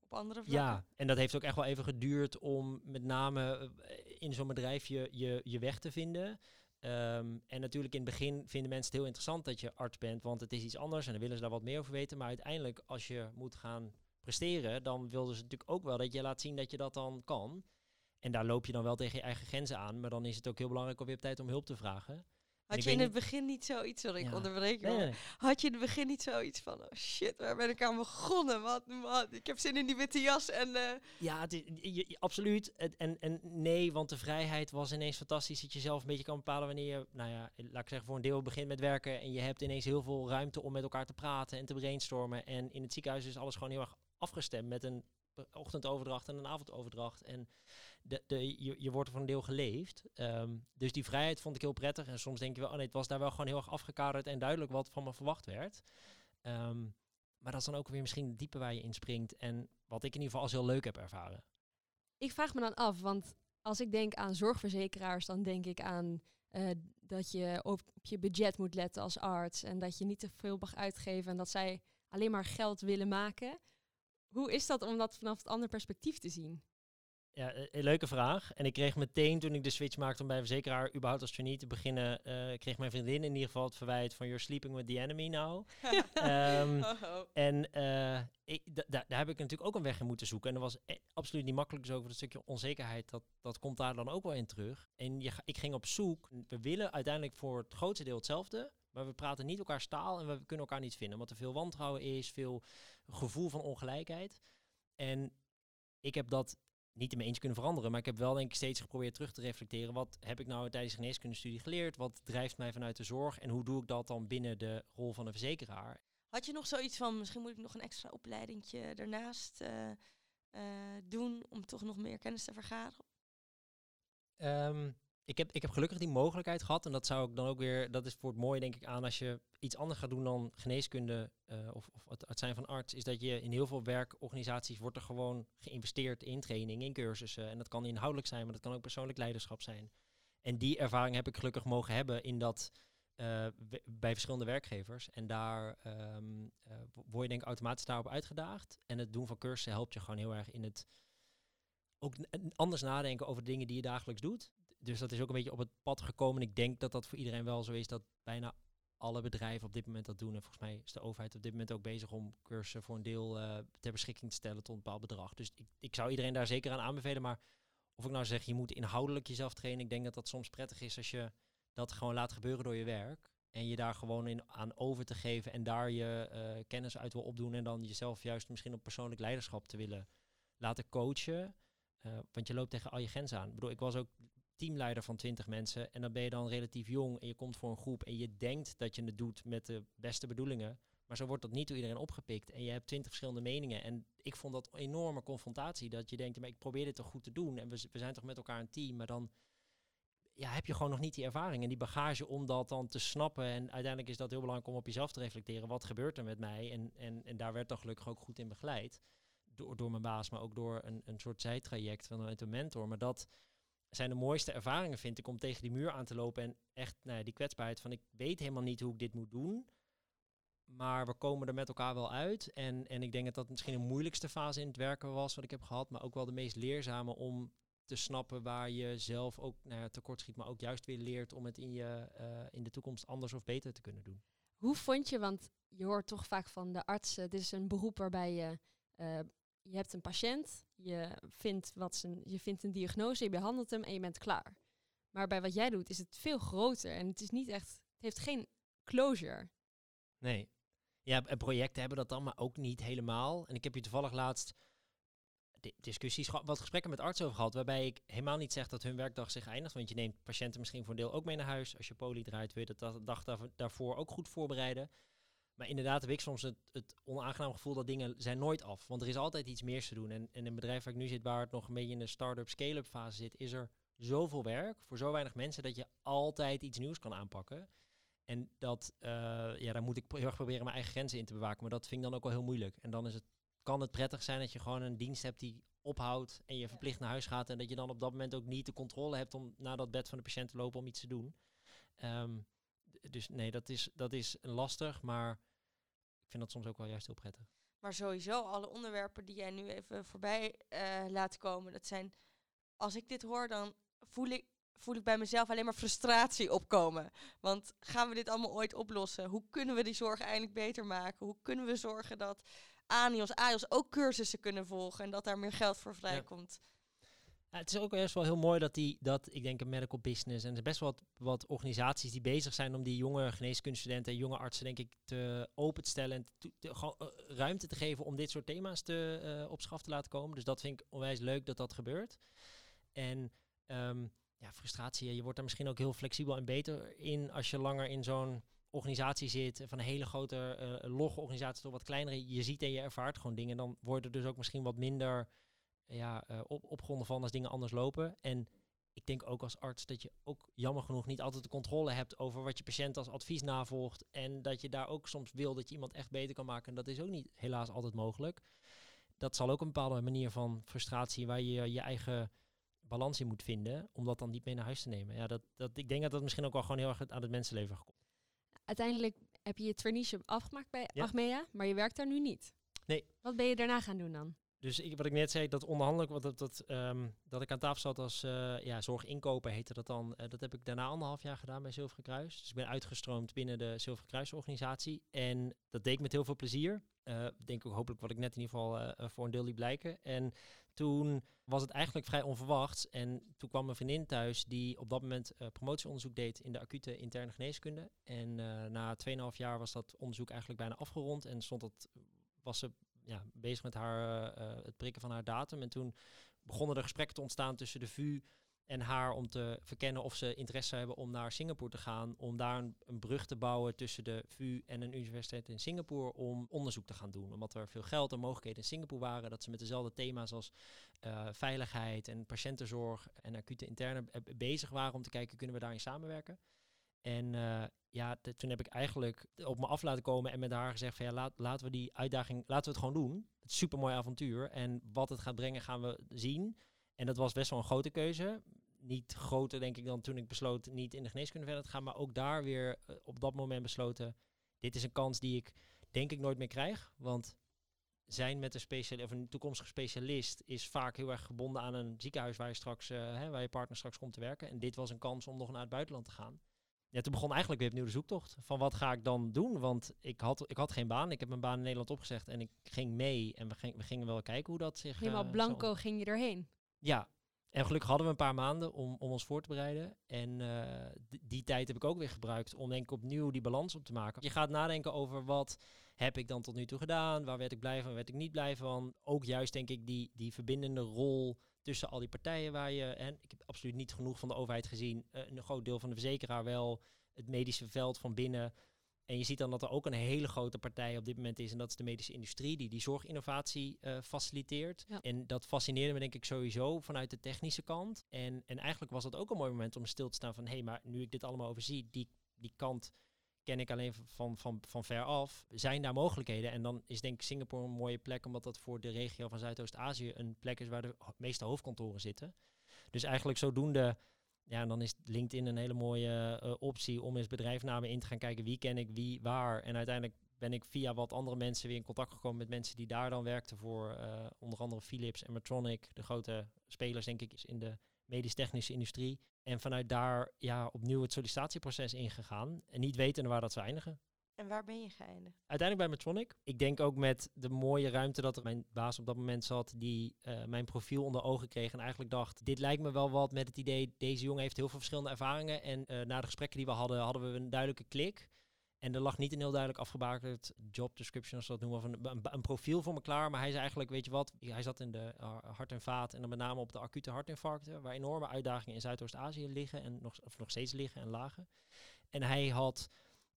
op andere vlakken? Ja, en dat heeft ook echt wel even geduurd om met name eh, in zo'n bedrijf je, je, je weg te vinden. Ehm, en natuurlijk in het begin vinden mensen het heel interessant dat je arts bent, want het is iets anders en dan willen ze daar wat meer over weten. Maar uiteindelijk, als je moet gaan presteren, dan wilden ze natuurlijk ook wel dat je laat zien dat je dat dan kan. En daar loop je dan wel tegen je eigen grenzen aan, maar dan is het ook heel belangrijk om je hebt tijd om hulp te vragen. Had je in het begin niet zoiets, sorry, ik onderbreek je, Nee, maar nee, nee. had je in het begin niet zoiets van, oh shit, waar ben ik aan begonnen? Wat, wat, ik heb zin in die witte jas en... eh, Ja, het is, je- absoluut. Het, en, en nee, want de vrijheid was ineens fantastisch. Dat je zelf een beetje kan bepalen wanneer je, nou ja, laat ik zeggen, voor een deel begint met werken. En je hebt ineens heel veel ruimte om met elkaar te praten en te brainstormen. En in het ziekenhuis is alles gewoon heel erg afgestemd met een ochtendoverdracht en een avondoverdracht. En je, je wordt voor een deel geleefd. Ehm, dus die vrijheid vond ik heel prettig. En soms denk je wel, oh nee, het was daar wel gewoon heel erg afgekaderd en duidelijk wat van me verwacht werd. Ehm, maar dat is dan ook weer misschien het diepe waar je inspringt. En wat ik in ieder geval als heel leuk heb ervaren. Ik vraag me dan af, want als ik denk aan zorgverzekeraars, dan denk ik aan eh, dat je op je budget moet letten als arts en dat je niet te veel mag uitgeven en dat zij alleen maar geld willen maken. Hoe is dat om dat vanaf het andere perspectief te zien? Ja, eh, een leuke vraag. En ik kreeg meteen toen ik de switch maakte om bij een verzekeraar überhaupt als trainee te beginnen, eh, kreeg mijn vriendin in ieder geval het verwijt van you're sleeping with the enemy now. [LAUGHS] Ehm, oh, oh. En eh, ik, da- da- daar heb ik natuurlijk ook een weg in moeten zoeken. En dat was absoluut niet makkelijk. Dus over het stukje onzekerheid, dat, dat komt daar dan ook wel in terug. En je, ik ging op zoek. We willen uiteindelijk voor het grootste deel hetzelfde. Maar we praten niet elkaar taal en we kunnen elkaar niet vinden. Omdat er veel wantrouwen is, veel gevoel van ongelijkheid. En ik heb dat niet in me eens kunnen veranderen. Maar ik heb wel denk ik steeds geprobeerd terug te reflecteren. Wat heb ik nou tijdens de geneeskundestudie geleerd? Wat drijft mij vanuit de zorg? En hoe doe ik dat dan binnen de rol van een verzekeraar? Had je nog zoiets van, misschien moet ik nog een extra opleidingje ernaast eh, eh, doen om toch nog meer kennis te vergaren? Ehm, ik, heb, ik heb gelukkig die mogelijkheid gehad. En dat zou ik dan ook weer, dat is voor het mooie denk ik aan als je iets anders gaat doen dan geneeskunde uh, of, of het, zijn van arts. Is dat je in heel veel werkorganisaties wordt er gewoon geïnvesteerd in training, in cursussen. En dat kan inhoudelijk zijn, maar dat kan ook persoonlijk leiderschap zijn. En die ervaring heb ik gelukkig mogen hebben in dat uh, bij verschillende werkgevers. En daar um, uh, word je denk ik automatisch daarop uitgedaagd. En het doen van cursussen helpt je gewoon heel erg in het ook anders nadenken over dingen die je dagelijks doet. Dus dat is ook een beetje op het pad gekomen. Ik denk dat dat voor iedereen wel zo is dat bijna alle bedrijven op dit moment dat doen. En volgens mij is de overheid op dit moment ook bezig om cursussen voor een deel uh, ter beschikking te stellen tot een bepaald bedrag. Dus ik, ik zou iedereen daar zeker aan aanbevelen. Maar of ik nou zeg, je moet inhoudelijk jezelf trainen. Ik denk dat dat soms prettig is als je dat gewoon laat gebeuren door je werk. En je daar gewoon in aan over te geven en daar je uh, kennis uit wil opdoen. En dan jezelf juist misschien op persoonlijk leiderschap te willen laten coachen. Uh, want je loopt tegen al je grenzen aan. Ik bedoel, ik was ook teamleider van 20 mensen. En dan ben je dan relatief jong en je komt voor een groep en je denkt dat je het doet met de beste bedoelingen. Maar zo wordt dat niet door iedereen opgepikt. En je hebt twintig verschillende meningen. En ik vond dat een enorme confrontatie. Dat je denkt, maar ik probeer dit toch goed te doen. En we, we zijn toch met elkaar een team. Maar dan ja, heb je gewoon nog niet die ervaring en die bagage om dat dan te snappen. En uiteindelijk is dat heel belangrijk om op jezelf te reflecteren. Wat gebeurt er met mij? En, en, en daar werd dan gelukkig ook goed in begeleid. Door, door mijn baas, maar ook door een, een soort zijtraject vanuit een mentor. Maar dat zijn de mooiste ervaringen, vind ik, om tegen die muur aan te lopen. En echt nou ja, die kwetsbaarheid van ik weet helemaal niet hoe ik dit moet doen. Maar we komen er met elkaar wel uit. En, en ik denk dat dat misschien de moeilijkste fase in het werken was wat ik heb gehad. Maar ook wel de meest leerzame om te snappen waar je zelf ook nou ja, tekort schiet. Maar ook juist weer leert om het in, je, uh, in de toekomst anders of beter te kunnen doen. Hoe vond je, want je hoort toch vaak van de artsen, dit is een beroep waarbij je uh, je hebt een patiënt, je vindt, wat zijn, je vindt een diagnose, je behandelt hem en je bent klaar. Maar bij wat jij doet is het veel groter en het is niet echt, het heeft geen closure. Nee. Ja, projecten hebben dat dan, maar ook niet helemaal. En ik heb je toevallig laatst discussies, wat gesprekken met artsen over gehad, waarbij ik helemaal niet zeg dat hun werkdag zich eindigt. Want je neemt patiënten misschien voor een deel ook mee naar huis. Als je poli draait, wil je dat de dag daarvoor ook goed voorbereiden. Maar inderdaad heb ik soms het, het onaangenaam gevoel dat dingen zijn nooit af. Want er is altijd iets meer te doen. En, en in een bedrijf waar ik nu zit, waar het nog een beetje in de start-up, scale-up fase zit, is er zoveel werk voor zo weinig mensen dat je altijd iets nieuws kan aanpakken. En dat, uh, ja, daar moet ik heel erg proberen mijn eigen grenzen in te bewaken. Maar dat vind ik dan ook wel heel moeilijk. En dan is het, kan het prettig zijn dat je gewoon een dienst hebt die ophoudt en je verplicht naar huis gaat. En dat je dan op dat moment ook niet de controle hebt om naar dat bed van de patiënt te lopen om iets te doen. Um, dus nee, dat is, dat is lastig, maar vind dat soms ook wel juist heel prettig. Maar sowieso, alle onderwerpen die jij nu even voorbij uh, laat komen, dat zijn, als ik dit hoor, dan voel ik, voel ik bij mezelf alleen maar frustratie opkomen. Want gaan we dit allemaal ooit oplossen? Hoe kunnen we die zorg eindelijk beter maken? Hoe kunnen we zorgen dat ANIOS, AIOS ook cursussen kunnen volgen en dat daar meer geld voor vrijkomt? Ja. Het is ook best wel heel mooi dat die, dat ik denk een medical business en er best wel wat, organisaties die bezig zijn om die jonge geneeskundestudenten en jonge artsen denk ik te open te stellen en te, gewoon uh, ruimte te geven om dit soort thema's te, uh, op schaf te laten komen. Dus dat vind ik onwijs leuk dat dat gebeurt. En um, ja, frustratie, je wordt daar misschien ook heel flexibel en beter in als je langer in zo'n organisatie zit, van een hele grote uh, logge organisatie tot wat kleinere, je ziet en je ervaart gewoon dingen, dan worden dus ook misschien wat minder ja, uh, op, opgronden van als dingen anders lopen. En ik denk ook als arts dat je ook jammer genoeg niet altijd de controle hebt over wat je patiënt als advies navolgt. En dat je daar ook soms wil dat je iemand echt beter kan maken. En dat is ook niet helaas altijd mogelijk. Dat zal ook een bepaalde manier van frustratie waar je je eigen balans in moet vinden. Om dat dan niet mee naar huis te nemen. Ja, dat, dat, ik denk dat dat misschien ook wel gewoon heel erg aan het mensenleven gekoppeld. Uiteindelijk heb je je traineeship afgemaakt bij ja. Achmea, maar je werkt daar nu niet. Nee. Wat ben je daarna gaan doen dan? Dus ik, wat ik net zei, dat onderhandelijk, wat dat, dat, um, dat ik aan tafel zat als uh, ja, zorginkoper heette dat dan. Uh, dat heb ik daarna anderhalf jaar gedaan bij Zilveren Kruis. Dus ik ben uitgestroomd binnen de Zilveren Kruis organisatie. En dat deed ik met heel veel plezier. Uh, denk ik hopelijk wat ik net in ieder geval voor een deel liet blijken. En toen was het eigenlijk vrij onverwachts. En toen kwam mijn vriendin thuis die op dat moment promotieonderzoek deed in de acute interne geneeskunde. En na 2,5 jaar was dat onderzoek eigenlijk bijna afgerond. En stond dat, was ze ja, bezig met haar, uh, het prikken van haar datum. En toen begonnen er gesprekken te ontstaan tussen de VU en haar om te verkennen of ze interesse hebben om naar Singapore te gaan. Om daar een, brug te bouwen tussen de VU en een universiteit in Singapore om onderzoek te gaan doen. Omdat er veel geld en mogelijkheden in Singapore waren. Dat ze met dezelfde thema's als uh, veiligheid en patiëntenzorg en acute interne bezig waren om te kijken, kunnen we daarin samenwerken. En uh, ja, toen heb ik eigenlijk op me af laten komen en met haar gezegd van ja, laten we die uitdaging, laten we het gewoon doen. Het is een supermooi avontuur en wat het gaat brengen gaan we zien. En dat was best wel een grote keuze. Niet groter, denk ik, dan toen ik besloot niet in de geneeskunde verder te gaan. Maar ook daar weer uh, op dat moment besloten. Dit is een kans die ik denk ik nooit meer krijg. Want zijn met een, special, of een toekomstige specialist is vaak heel erg gebonden aan een ziekenhuis waar je straks, uh, hè, waar je partner straks komt te werken. En dit was een kans om nog naar het buitenland te gaan. Ja, toen begon eigenlijk weer opnieuw de zoektocht. Van wat ga ik dan doen? Want ik had, ik had geen baan. Ik heb mijn baan in Nederland opgezegd en ik ging mee. En we, ging, we gingen wel kijken hoe dat zich... Helemaal uh, blanco ging je erheen. Ja, en gelukkig hadden we een paar maanden om, om ons voor te bereiden. En uh, die tijd heb ik ook weer gebruikt om denk ik opnieuw die balans op te maken. Je gaat nadenken over wat heb ik dan tot nu toe gedaan? Waar werd ik blij van, waar werd ik niet blij van? Ook juist denk ik die, die verbindende rol tussen al die partijen waar je... En ik heb absoluut niet genoeg van de overheid gezien. Uh, een groot deel van de verzekeraar wel. Het medische veld van binnen. En je ziet dan dat er ook een hele grote partij op dit moment is. En dat is de medische industrie, die die zorginnovatie uh, faciliteert. Ja. En dat fascineerde me denk ik sowieso vanuit de technische kant. En, en eigenlijk was dat ook een mooi moment om stil te staan van... hé, hey, maar nu ik dit allemaal overzie, die, die kant ken ik alleen van, van, van ver af. Zijn daar mogelijkheden? En dan is denk ik Singapore een mooie plek... omdat dat voor de regio van Zuidoost-Azië een plek is... waar de meeste hoofdkantoren zitten. Dus eigenlijk zodoende ja, dan is LinkedIn een hele mooie uh, optie om eens bedrijfnamen in te gaan kijken. Wie ken ik, wie, waar. En uiteindelijk ben ik via wat andere mensen weer in contact gekomen met mensen die daar dan werkten voor uh, onder andere Philips en Medtronic, de grote spelers denk ik in de medisch-technische industrie. En vanuit daar ja, opnieuw het sollicitatieproces ingegaan en niet weten waar dat zou eindigen. En waar ben je geëindigd? Uiteindelijk bij Medtronic. Ik denk ook met de mooie ruimte dat er mijn baas op dat moment zat, die uh, mijn profiel onder ogen kreeg en eigenlijk dacht, dit lijkt me wel wat met het idee, deze jongen heeft heel veel verschillende ervaringen. En uh, na de gesprekken die we hadden, hadden we een duidelijke klik. En er lag niet een heel duidelijk afgebakend job description, als we dat noemen, of een, een, profiel voor me klaar. Maar hij zei eigenlijk, weet je wat, hij zat in de uh, hart en vaat en dan met name op de acute hartinfarcten, waar enorme uitdagingen in Zuidoost-Azië liggen en nog, nog steeds liggen en lagen. En hij had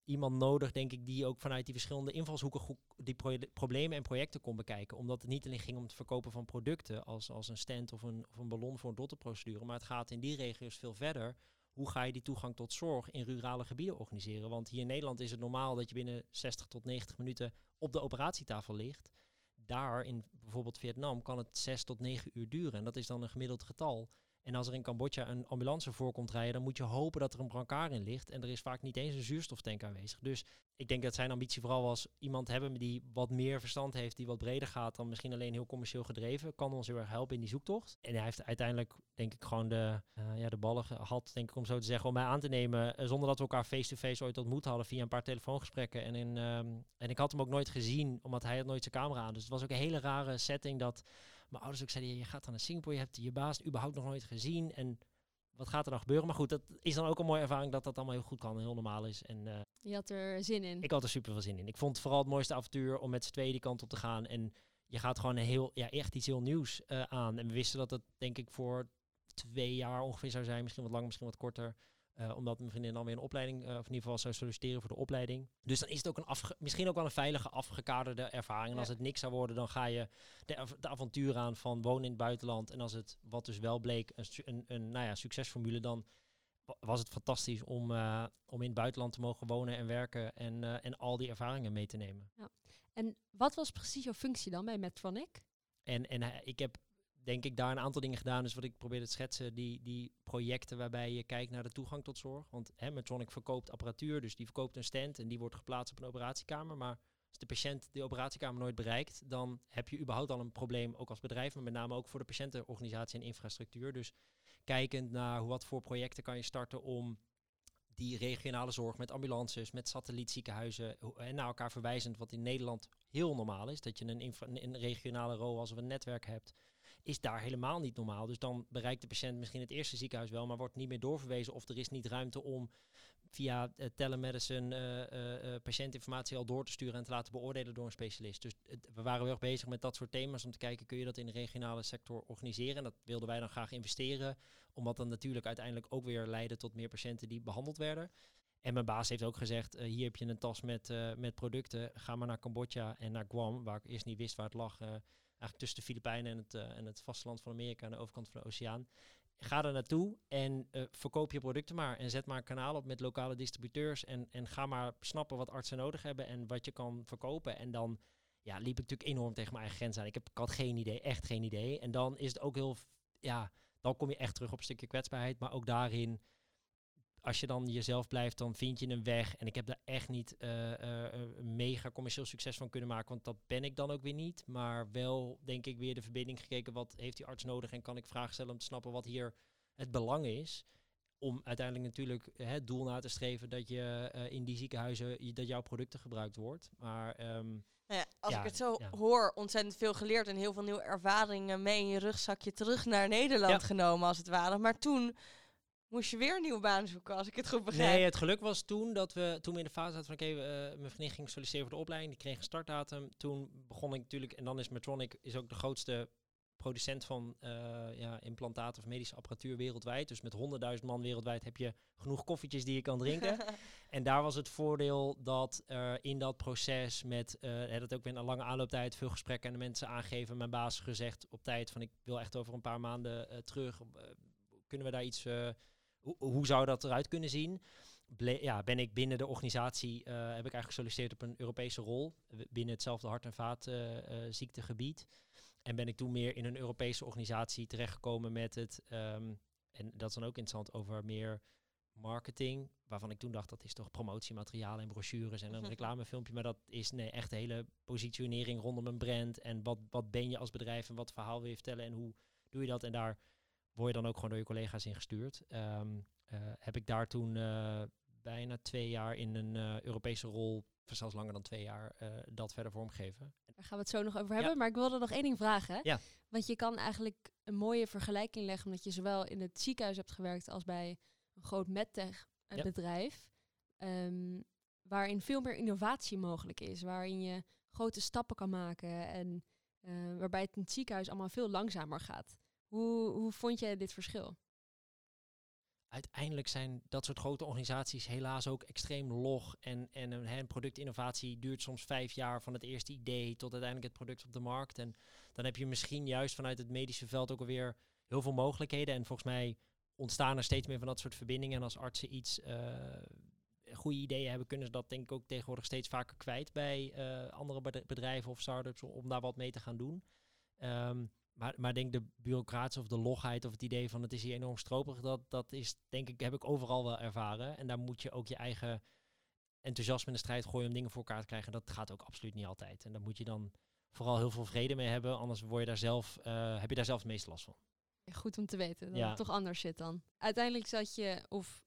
iemand nodig, denk ik, die ook vanuit die verschillende invalshoeken die pro problemen en projecten kon bekijken. Omdat het niet alleen ging om het verkopen van producten als, als een stand of een, of een ballon voor een dotterprocedure. Maar het gaat in die regio's veel verder. Hoe ga je die toegang tot zorg in rurale gebieden organiseren? Want hier in Nederland is het normaal dat je binnen 60 tot 90 minuten op de operatietafel ligt. Daar in bijvoorbeeld Vietnam kan het 6 tot 9 uur duren. En dat is dan een gemiddeld getal. En als er in Cambodja een ambulance voorkomt rijden, dan moet je hopen dat er een brancard in ligt. En er is vaak niet eens een zuurstoftank aanwezig. Dus ik denk dat zijn ambitie vooral was iemand hebben die wat meer verstand heeft, die wat breder gaat dan misschien alleen heel commercieel gedreven. Kan ons heel erg helpen in die zoektocht. En hij heeft uiteindelijk, denk ik, gewoon de, uh, ja, de ballen gehad, denk ik, om zo te zeggen, om mij aan te nemen. Uh, zonder dat we elkaar face-to-face ooit ontmoet hadden via een paar telefoongesprekken. En, in, um, en ik had hem ook nooit gezien, omdat hij had nooit zijn camera aan. Dus het was ook een hele rare setting dat mijn ouders ook zeiden, je gaat dan naar Singapore, je hebt je baas überhaupt nog nooit gezien. En wat gaat er dan gebeuren? Maar goed, dat is dan ook een mooie ervaring dat dat allemaal heel goed kan en heel normaal is. En, uh, je had er zin in? Ik had er super veel zin in. Ik vond het vooral het mooiste avontuur om met z'n tweeën die kant op te gaan. En je gaat gewoon een heel, ja, echt iets heel nieuws uh, aan. En we wisten dat het denk ik voor twee jaar ongeveer zou zijn. Misschien wat langer, misschien wat korter. Uh, omdat mijn vriendin dan weer een opleiding, uh, of in ieder geval zou solliciteren voor de opleiding. Dus dan is het ook een afge misschien ook wel een veilige, afgekaderde ervaring. En ja. als het niks zou worden, dan ga je de, av de, avontuur aan van wonen in het buitenland. En als het, wat dus wel bleek, een, een, een nou ja, succesformule, dan was het fantastisch om, uh, om in het buitenland te mogen wonen en werken en, en al die ervaringen mee te nemen. Ja. En wat was precies jouw functie dan bij Medtronic? En, en ik heb denk ik daar een aantal dingen gedaan. Dus wat ik probeer te schetsen, die, die projecten waarbij je kijkt naar de toegang tot zorg. Want hè, verkoopt apparatuur, dus die verkoopt een stand en die wordt geplaatst op een operatiekamer. Maar als de patiënt de operatiekamer nooit bereikt, dan heb je überhaupt al een probleem, ook als bedrijf, maar met name ook voor de patiëntenorganisatie en infrastructuur. Dus kijkend naar wat voor projecten kan je starten om die regionale zorg met ambulances, met satellietziekenhuizen en naar elkaar verwijzend, wat in Nederland heel normaal is, dat je een, een regionale rol als of een netwerk hebt, is daar helemaal niet normaal. Dus dan bereikt de patiënt misschien het eerste ziekenhuis wel, maar wordt niet meer doorverwezen of er is niet ruimte om via uh, telemedicine uh, patiëntinformatie al door te sturen en te laten beoordelen door een specialist. Dus we waren wel bezig met dat soort thema's om te kijken, kun je dat in de regionale sector organiseren? En dat wilden wij dan graag investeren, omdat dan natuurlijk uiteindelijk ook weer leidde tot meer patiënten die behandeld werden. En mijn baas heeft ook gezegd, hier heb je een tas met, met producten, ga maar naar Cambodja en naar Guam, waar ik eerst niet wist waar het lag, eigenlijk tussen de Filipijnen en het, en het vasteland van Amerika aan de overkant van de oceaan ga er naartoe en uh, verkoop je producten maar. En zet maar een kanaal op met lokale distributeurs. En, en ga maar snappen wat artsen nodig hebben en wat je kan verkopen. En dan ja, liep ik natuurlijk enorm tegen mijn eigen grens aan. Ik, heb, ik had geen idee, echt geen idee. En dan is het ook heel, ja, dan kom je echt terug op een stukje kwetsbaarheid. Maar ook daarin als je dan jezelf blijft, dan vind je een weg. En ik heb daar echt niet uh, een mega commercieel succes van kunnen maken, want dat ben ik dan ook weer niet. Maar wel, denk ik, weer de verbinding gekeken. Wat heeft die arts nodig? En kan ik vragen stellen om te snappen wat hier het belang is? Om uiteindelijk natuurlijk het doel na te streven dat je in die ziekenhuizen dat jouw producten gebruikt wordt. Maar um, nou ja, als ik het zo hoor, ontzettend veel geleerd en heel veel nieuwe ervaringen mee in je rugzakje terug naar Nederland genomen, als het ware. Maar toen moest je weer een nieuwe baan zoeken, als ik het goed begrijp. Nee, het geluk was toen dat we, toen we in de fase zaten van, oké, okay, uh, mijn vriendin ging solliciteren voor de opleiding, die kreeg een startdatum. Toen begon ik natuurlijk, en dan is Medtronic is ook de grootste producent van uh, ja, implantaten of medische apparatuur wereldwijd. Dus met 100.000 man wereldwijd heb je genoeg koffietjes die je kan drinken. [LAUGHS] en daar was het voordeel dat uh, in dat proces met, uh, dat ook weer een lange aanlooptijd, veel gesprekken en de mensen aangeven. Mijn baas gezegd op tijd van ik wil echt over een paar maanden terug. kunnen we daar iets hoe, hoe zou dat eruit kunnen zien? ja, ben ik binnen de organisatie, uh, heb ik eigenlijk gesolliciteerd op een Europese rol binnen hetzelfde hart- en vaatziektegebied. En ben ik toen meer in een Europese organisatie terechtgekomen met het, um, en dat is dan ook interessant, over meer marketing. Waarvan ik toen dacht, dat is toch promotiemateriaal en brochures en een [LAUGHS] reclamefilmpje. Maar dat is nee, echt de hele positionering rondom een brand. En wat, wat ben je als bedrijf en wat verhaal wil je vertellen en hoe doe je dat? En daar word je dan ook gewoon door je collega's ingestuurd. Um, heb ik daar toen uh, bijna twee jaar in een uh, Europese rol, zelfs langer dan twee jaar, dat verder vormgeven. Daar gaan we het zo nog over hebben. Maar ik wilde nog één ding vragen. Ja. Want je kan eigenlijk een mooie vergelijking leggen, omdat je zowel in het ziekenhuis hebt gewerkt als bij een groot medtech bedrijf. Um, waarin veel meer innovatie mogelijk is, waarin je grote stappen kan maken en uh, waarbij het in het ziekenhuis allemaal veel langzamer gaat. Hoe, hoe vond jij dit verschil? Uiteindelijk zijn dat soort grote organisaties helaas ook extreem log. En, en een, een productinnovatie duurt soms vijf jaar van het eerste idee tot uiteindelijk het product op de markt. En dan heb je misschien juist vanuit het medische veld ook alweer heel veel mogelijkheden. En volgens mij ontstaan er steeds meer van dat soort verbindingen. En als artsen iets uh, goede ideeën hebben, kunnen ze dat denk ik ook tegenwoordig steeds vaker kwijt bij uh, andere bedrijven of startups om daar wat mee te gaan doen. Um, maar, maar denk de bureaucratie of de logheid of het idee van het is hier enorm stroperig, dat, dat is denk ik, heb ik overal wel ervaren. En daar moet je ook je eigen enthousiasme in de strijd gooien om dingen voor elkaar te krijgen. Dat gaat ook absoluut niet altijd. En daar moet je dan vooral heel veel vrede mee hebben, anders word je daar zelf, uh, heb je daar zelf het meeste last van. Goed om te weten dat ja. het toch anders zit dan. Uiteindelijk zat je, of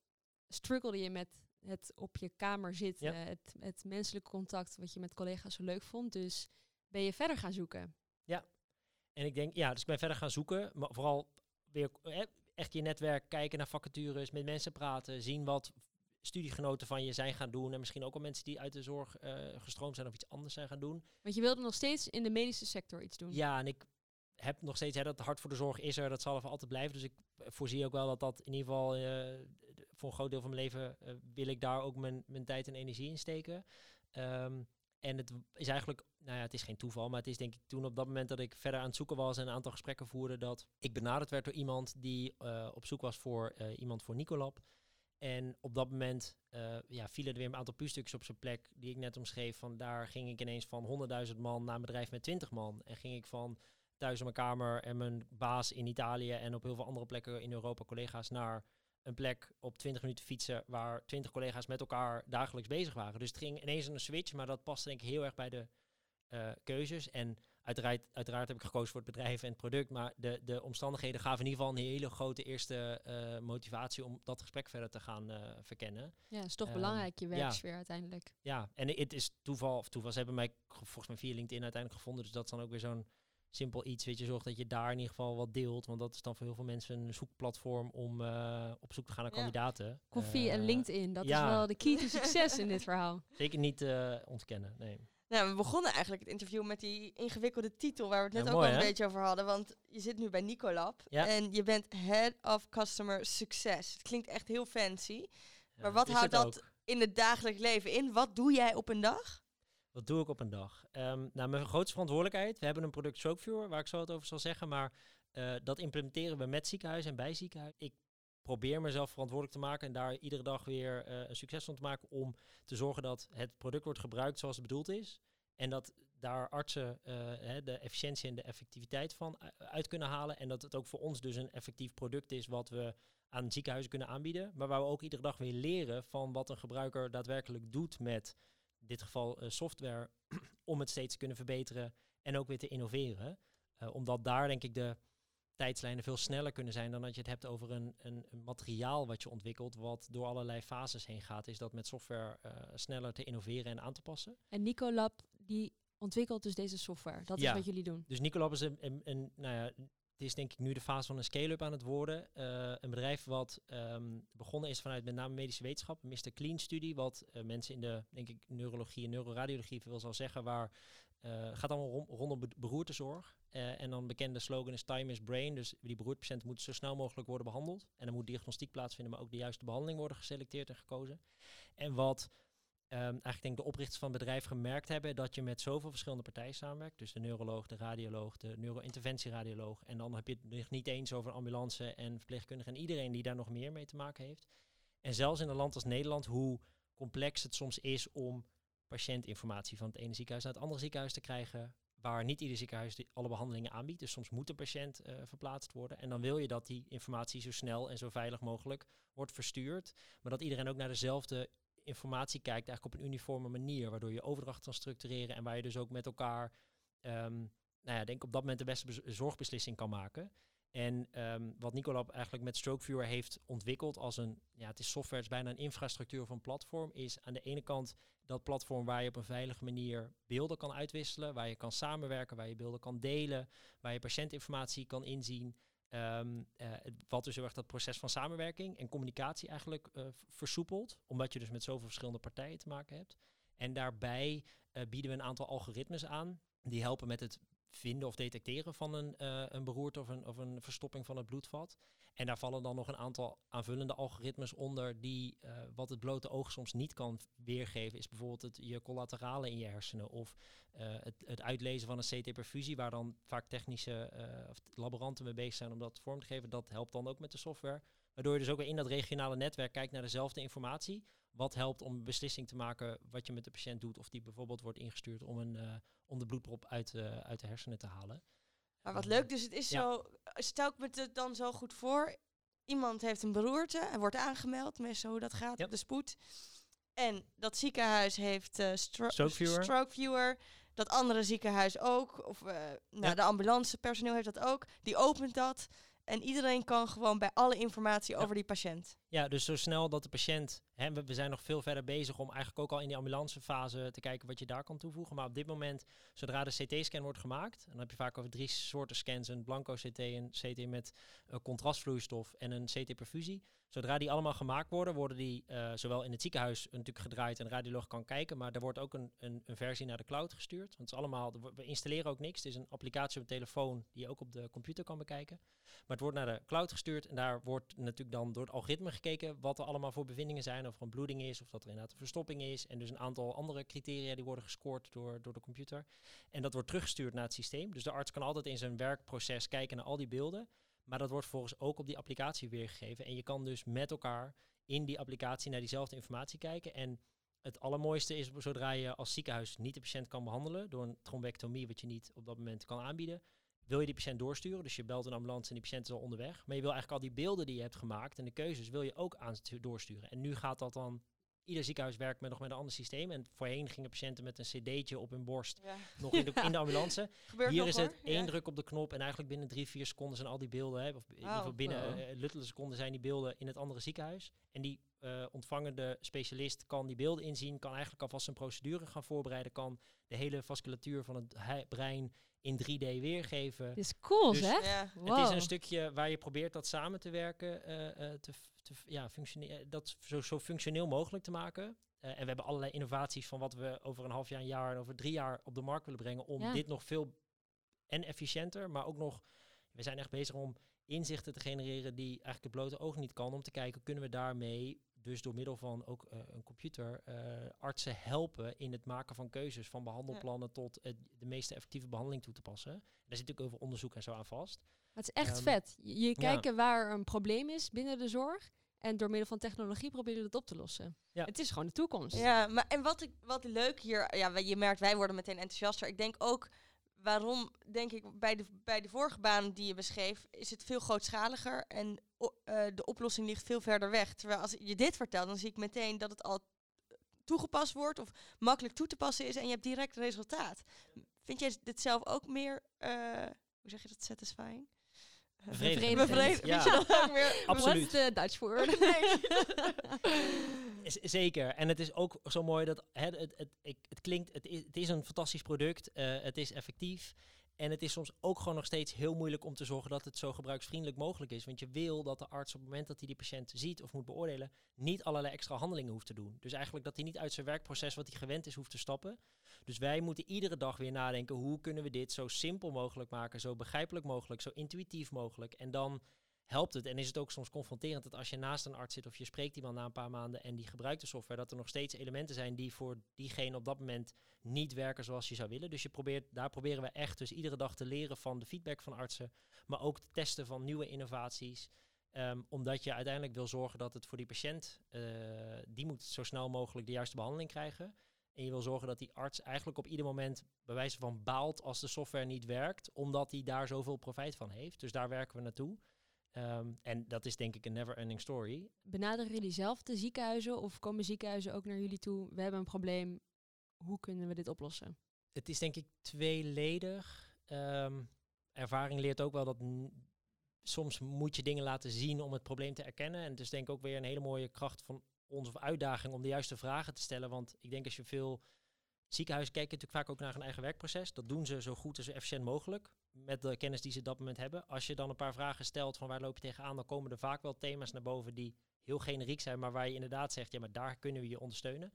struggelde je met het op je kamer zitten, ja. het, het menselijke contact wat je met collega's zo leuk vond. Dus ben je verder gaan zoeken. Ja, en ik denk, ja, dus ik ben verder gaan zoeken. Maar vooral weer echt je netwerk, kijken naar vacatures, met mensen praten, zien wat studiegenoten van je zijn gaan doen. En misschien ook al mensen die uit de zorg uh, gestroomd zijn of iets anders zijn gaan doen. Want je wilde nog steeds in de medische sector iets doen. Ja, en ik heb nog steeds, hè, dat hart voor de zorg is er, dat zal er altijd blijven. Dus ik voorzie ook wel dat dat in ieder geval uh, voor een groot deel van mijn leven uh, wil ik daar ook mijn, mijn tijd en energie in steken. Um, en het is eigenlijk, nou ja, het is geen toeval, maar het is denk ik toen op dat moment dat ik verder aan het zoeken was en een aantal gesprekken voerde, dat ik benaderd werd door iemand die uh, op zoek was voor uh, iemand voor Nicolab. En op dat moment uh, ja, vielen er weer een aantal puurstukjes op zijn plek die ik net omschreef. Van daar ging ik ineens van 100.000 man naar een bedrijf met 20 man. En ging ik van thuis in mijn kamer en mijn baas in Italië en op heel veel andere plekken in Europa collega's naar een plek op 20 minuten fietsen waar 20 collega's met elkaar dagelijks bezig waren. Dus het ging ineens een switch, maar dat paste denk ik heel erg bij de uh, keuzes. En uiteraard, uiteraard heb ik gekozen voor het bedrijf en het product, maar de, de omstandigheden gaven in ieder geval een hele grote eerste uh, motivatie om dat gesprek verder te gaan uh, verkennen. Ja, is toch um, belangrijk, je werksfeer ja. uiteindelijk. Ja, en het is toeval, of toeval, ze hebben mij volgens mij via LinkedIn uiteindelijk gevonden, dus dat is dan ook weer zo'n simpel iets, weet je, zorg dat je daar in ieder geval wat deelt. Want dat is dan voor heel veel mensen een zoekplatform om eh, op zoek te gaan naar Ja. kandidaten. Koffie en Eh, LinkedIn, dat ja. is wel de key to succes in dit verhaal. [LAUGHS] Zeker niet eh, ontkennen, nee. Nou, we begonnen eigenlijk het interview met die ingewikkelde titel waar we het net Ja, ook mooi, al een hè? beetje over hadden. Want je zit nu bij Nicolab Ja. en je bent Head of Customer Success. Het klinkt echt heel fancy. Ja, Maar wat houdt dat ook. in het dagelijks leven in? Wat doe jij op een dag? Wat doe ik op een dag? Nou, mijn grootste verantwoordelijkheid. We hebben een product Stroke waar ik zo wat over zal zeggen. Maar eh, dat implementeren we met ziekenhuis en bij ziekenhuis. Ik probeer mezelf verantwoordelijk te maken en daar iedere dag weer eh, een succes van te maken. Om te zorgen dat het product wordt gebruikt zoals het bedoeld is. En dat daar artsen eh, de efficiëntie en de effectiviteit van uit kunnen halen. En dat het ook voor ons dus een effectief product is wat we aan ziekenhuizen kunnen aanbieden. Maar waar we ook iedere dag weer leren van wat een gebruiker daadwerkelijk doet met in dit geval eh, software, [CLEARS THROAT] om het steeds te kunnen verbeteren en ook weer te innoveren. Eh, omdat daar denk ik de tijdslijnen veel sneller kunnen zijn dan dat je het hebt over een, een, een materiaal wat je ontwikkelt, wat door allerlei fases heen gaat, is dat met software eh, sneller te innoveren en aan te passen. En Nicolab, die ontwikkelt dus deze software. Dat Ja. is wat jullie doen. Dus Nicolab is een, een, een nou ja, het is denk ik nu de fase van een scale-up aan het worden. Eh, een bedrijf wat ehm, begonnen is vanuit met name medische wetenschap, Mr. Clean studie, wat eh, mensen in de, denk ik, neurologie en neuroradiologie wil zal zeggen, waar eh gaat allemaal rom- rondom be- beroertezorg. En dan bekende slogan is time is brain. Dus die beroertepatiënten moeten zo snel mogelijk worden behandeld. En dan moet diagnostiek plaatsvinden, maar ook de juiste behandeling worden geselecteerd en gekozen. En wat eigenlijk denk de oprichters van het bedrijf gemerkt hebben, dat je met zoveel verschillende partijen samenwerkt. Dus de neuroloog, de radioloog, de neurointerventieradioloog. En dan heb je het niet eens over ambulance en verpleegkundigen en iedereen die daar nog meer mee te maken heeft. En zelfs in een land als Nederland, hoe complex het soms is om patiëntinformatie van het ene ziekenhuis naar het andere ziekenhuis te krijgen, waar niet ieder ziekenhuis alle behandelingen aanbiedt. Dus soms moet de patiënt eh, verplaatst worden. En dan wil je dat die informatie zo snel en zo veilig mogelijk wordt verstuurd, maar dat iedereen ook naar dezelfde informatie kijkt, eigenlijk op een uniforme manier, waardoor je overdracht kan structureren en waar je dus ook met elkaar, ehm, nou ja, denk op dat moment de beste zorgbeslissing kan maken. En ehm, wat Nicolab eigenlijk met StrokeViewer heeft ontwikkeld als een, ja, het is software, het is bijna een infrastructuur een platform, is aan de ene kant dat platform waar je op een veilige manier beelden kan uitwisselen, waar je kan samenwerken, waar je beelden kan delen, waar je patiëntinformatie kan inzien. Ehm, eh, wat dus heel erg dat proces van samenwerking en communicatie eigenlijk v- versoepelt, omdat je dus met zoveel verschillende partijen te maken hebt. En daarbij eh, bieden we een aantal algoritmes aan die helpen met het vinden of detecteren van een, eh, een beroerte of een, of een verstopping van het bloedvat. En daar vallen dan nog een aantal aanvullende algoritmes onder die eh, wat het blote oog soms niet kan weergeven, is bijvoorbeeld het, je collateralen in je hersenen of eh, het, het uitlezen van een CT-perfusie, waar dan vaak technische laboranten mee bezig zijn om dat vorm te geven. Dat helpt dan ook met de software. Waardoor je dus ook weer in dat regionale netwerk kijkt naar dezelfde informatie. Wat helpt om een beslissing te maken wat je met de patiënt doet. Of die bijvoorbeeld wordt ingestuurd om, een, eh, om de bloedprop uit, eh, uit de hersenen te halen. Maar wat leuk, dus het is ja. zo, stel ik me het dan zo goed voor. Iemand heeft een beroerte en wordt aangemeld, meestal hoe dat gaat Ja. op de spoed. En dat ziekenhuis heeft eh stro Strokeviewer. strokeviewer. Dat andere ziekenhuis ook. Of nou, Ja. de ambulancepersoneel heeft dat ook. Die opent dat. En iedereen kan gewoon bij alle informatie over die patiënt. Ja, dus zo snel dat de patiënt. Hè, we, zijn nog veel verder bezig om eigenlijk ook al in die ambulancefase te kijken wat je daar kan toevoegen. Maar op dit moment, zodra de CT-scan wordt gemaakt, en dan heb je vaak over drie soorten scans: een blanco CT, een CT met eh, contrastvloeistof en een CT-perfusie. Zodra die allemaal gemaakt worden, worden die eh, zowel in het ziekenhuis natuurlijk gedraaid en radioloog kan kijken, maar er wordt ook een, een, een versie naar de cloud gestuurd. Want het is allemaal, we installeren ook niks. Het is een applicatie op de telefoon die je ook op de computer kan bekijken. Maar het wordt naar de cloud gestuurd en daar wordt natuurlijk dan door het algoritme wat er allemaal voor bevindingen zijn. Of er een bloeding is, of dat er inderdaad een verstopping is. En dus een aantal andere criteria die worden gescoord door, door de computer. En dat wordt teruggestuurd naar het systeem. Dus de arts kan altijd in zijn werkproces kijken naar al die beelden. Maar dat wordt volgens ook op die applicatie weergegeven. En je kan dus met elkaar in die applicatie naar diezelfde informatie kijken. En het allermooiste is zodra je als ziekenhuis niet de patiënt kan behandelen door een trombectomie, wat je niet op dat moment kan aanbieden, wil je die patiënt doorsturen. Dus je belt een ambulance en die patiënt is al onderweg. Maar je wil eigenlijk al die beelden die je hebt gemaakt en de keuzes wil je ook aan doorsturen. En nu gaat dat dan. Ieder ziekenhuis werkt met nog met een ander systeem. En voorheen gingen patiënten met een cd'tje op hun borst Ja. nog in de, [LAUGHS] in de ambulance. Gebeurt Hier nog, is het één Ja. druk op de knop en eigenlijk binnen drie, vier seconden zijn al die beelden, hè, of in ieder geval Wauw. binnen eh, luttele seconden zijn die beelden in het andere ziekenhuis. En die eh, ontvangende specialist kan die beelden inzien, kan eigenlijk alvast een procedure gaan voorbereiden, kan de hele vasculatuur van het brein in 3D weergeven. Dit is cool, Dus- zeg. Ja. Wow. Het is een stukje waar je probeert dat samen te werken, eh, eh, te, te, ja, functione- dat zo, zo functioneel mogelijk te maken. Eh, en we hebben allerlei innovaties van wat we over een half jaar, een jaar en over drie jaar op de markt willen brengen om Ja. dit nog veel en efficiënter, maar ook nog, we zijn echt bezig om inzichten te genereren die eigenlijk het blote oog niet kan, om te kijken kunnen we daarmee dus door middel van ook eh, een computer eh, artsen helpen in het maken van keuzes, van behandelplannen tot de meest effectieve behandeling toe te passen. Daar zit natuurlijk heel veel onderzoek en zo aan vast. Het is echt Ehm, vet. Je, je ja. kijken waar een probleem is binnen de zorg. En door middel van technologie proberen dat op te lossen. Ja. Het is gewoon de toekomst. Ja, maar en wat, ik, wat leuk hier, ja, we- je merkt, wij worden meteen enthousiaster. Ik denk ook, waarom, denk ik, bij de, bij de vorige baan die je beschreef, is het veel grootschaliger en eh, de oplossing ligt veel verder weg. Terwijl als je dit vertelt, dan zie ik meteen dat het al toegepast wordt of makkelijk toe te passen is en je hebt direct resultaat. Vind jij dit zelf ook meer, eh, hoe zeg je dat, satisfying? Bevredigend. Bevredigend. Ja. Vind je dat ook? [LAUGHS] Absoluut. What's the Dutch word? [LAUGHS] [LAUGHS] Zeker. En het is ook zo mooi dat hè, het, het, ik, het klinkt, het is, het is een fantastisch product, eh, het is effectief. En het is soms ook gewoon nog steeds heel moeilijk om te zorgen dat het zo gebruiksvriendelijk mogelijk is. Want je wil dat de arts op het moment dat hij die patiënt ziet of moet beoordelen, niet allerlei extra handelingen hoeft te doen. Dus eigenlijk dat hij niet uit zijn werkproces wat hij gewend is hoeft te stappen. Dus wij moeten iedere dag weer nadenken, hoe kunnen we dit zo simpel mogelijk maken, zo begrijpelijk mogelijk, zo intuïtief mogelijk. En dan helpt het en is het ook soms confronterend dat als je naast een arts zit of je spreekt iemand na een paar maanden en die gebruikt de software, dat er nog steeds elementen zijn die voor diegene op dat moment niet werken zoals je zou willen. Dus je probeert, daar proberen we echt dus iedere dag te leren van de feedback van artsen, maar ook te testen van nieuwe innovaties. Ehm, omdat je uiteindelijk wil zorgen dat het voor die patiënt, eh, die moet zo snel mogelijk de juiste behandeling krijgen. En je wil zorgen dat die arts eigenlijk op ieder moment bij wijze van baalt als de software niet werkt, omdat hij daar zoveel profijt van heeft. Dus daar werken we naartoe. Ehm, en dat is denk ik een never-ending story. Benaderen jullie zelf de ziekenhuizen of komen ziekenhuizen ook naar jullie toe? We hebben een probleem. Hoe kunnen we dit oplossen? Het is denk ik tweeledig. Ehm, ervaring leert ook wel dat soms moet je dingen laten zien om het probleem te erkennen. En het is denk ik ook weer een hele mooie kracht van ons of uitdaging om de juiste vragen te stellen. Want ik denk als je veel ziekenhuizen kijken natuurlijk vaak ook naar hun eigen werkproces. Dat doen ze zo goed en zo efficiënt mogelijk met de kennis die ze op dat moment hebben. Als je dan een paar vragen stelt van waar loop je tegenaan, dan komen er vaak wel thema's naar boven die heel generiek zijn, maar waar je inderdaad zegt, ja, maar daar kunnen we je ondersteunen.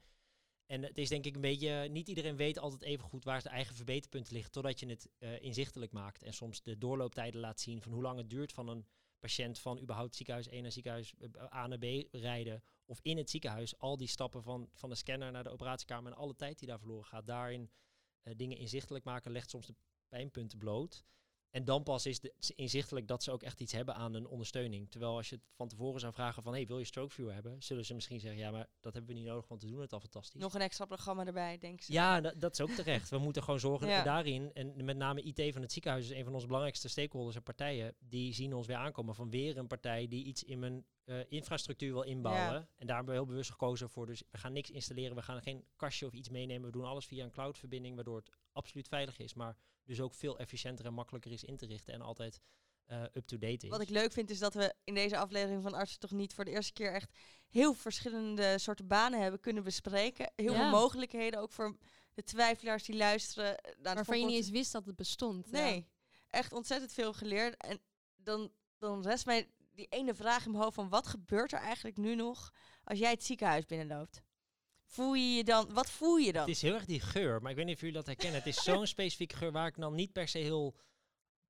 En het is denk ik een beetje, niet iedereen weet altijd even goed waar zijn eigen verbeterpunten liggen, totdat je het eh, inzichtelijk maakt. En soms de doorlooptijden laat zien van hoe lang het duurt van een patiënt van überhaupt ziekenhuis 1 naar ziekenhuis eh, A naar B rijden. Of in het ziekenhuis al die stappen van, van de scanner naar de operatiekamer en alle tijd die daar verloren gaat. Daarin eh, dingen inzichtelijk maken legt soms de pijnpunten bloot. En dan pas is het inzichtelijk dat ze ook echt iets hebben aan een ondersteuning. Terwijl als je het van tevoren zou vragen van, hey, wil je stroke viewer hebben? Zullen ze misschien zeggen, ja, maar dat hebben we niet nodig, want we doen het al fantastisch. Nog een extra programma erbij, denk ze. Ja, dat, dat is ook terecht. We moeten gewoon zorgen dat we daarin, en met name IT van het ziekenhuis is een van onze belangrijkste stakeholders en partijen, die zien ons weer aankomen van weer een partij die iets in mijn eh, infrastructuur wil inbouwen. Ja. En daar hebben we heel bewust gekozen voor. Dus we gaan niks installeren, we gaan geen kastje of iets meenemen. We doen alles via een cloudverbinding, waardoor het absoluut veilig is, maar dus ook veel efficiënter en makkelijker is in te richten en altijd eh, up-to-date is. Wat ik leuk vind is dat we in deze aflevering van Artsen toch niet voor de eerste keer echt heel verschillende soorten banen hebben kunnen bespreken. Heel Ja. veel mogelijkheden, ook voor de twijfelaars die luisteren. Dat vond Waarvan je niet eens wist dat het bestond. Nee, echt ontzettend veel geleerd. En dan, dan rest mij die ene vraag in mijn hoofd van wat gebeurt er eigenlijk nu nog als jij het ziekenhuis binnenloopt? Voel je je dan, wat voel je dan? Het is heel erg die geur, maar ik weet niet of jullie dat herkennen. Het is [LAUGHS] zo'n specifieke geur waar ik dan niet per se heel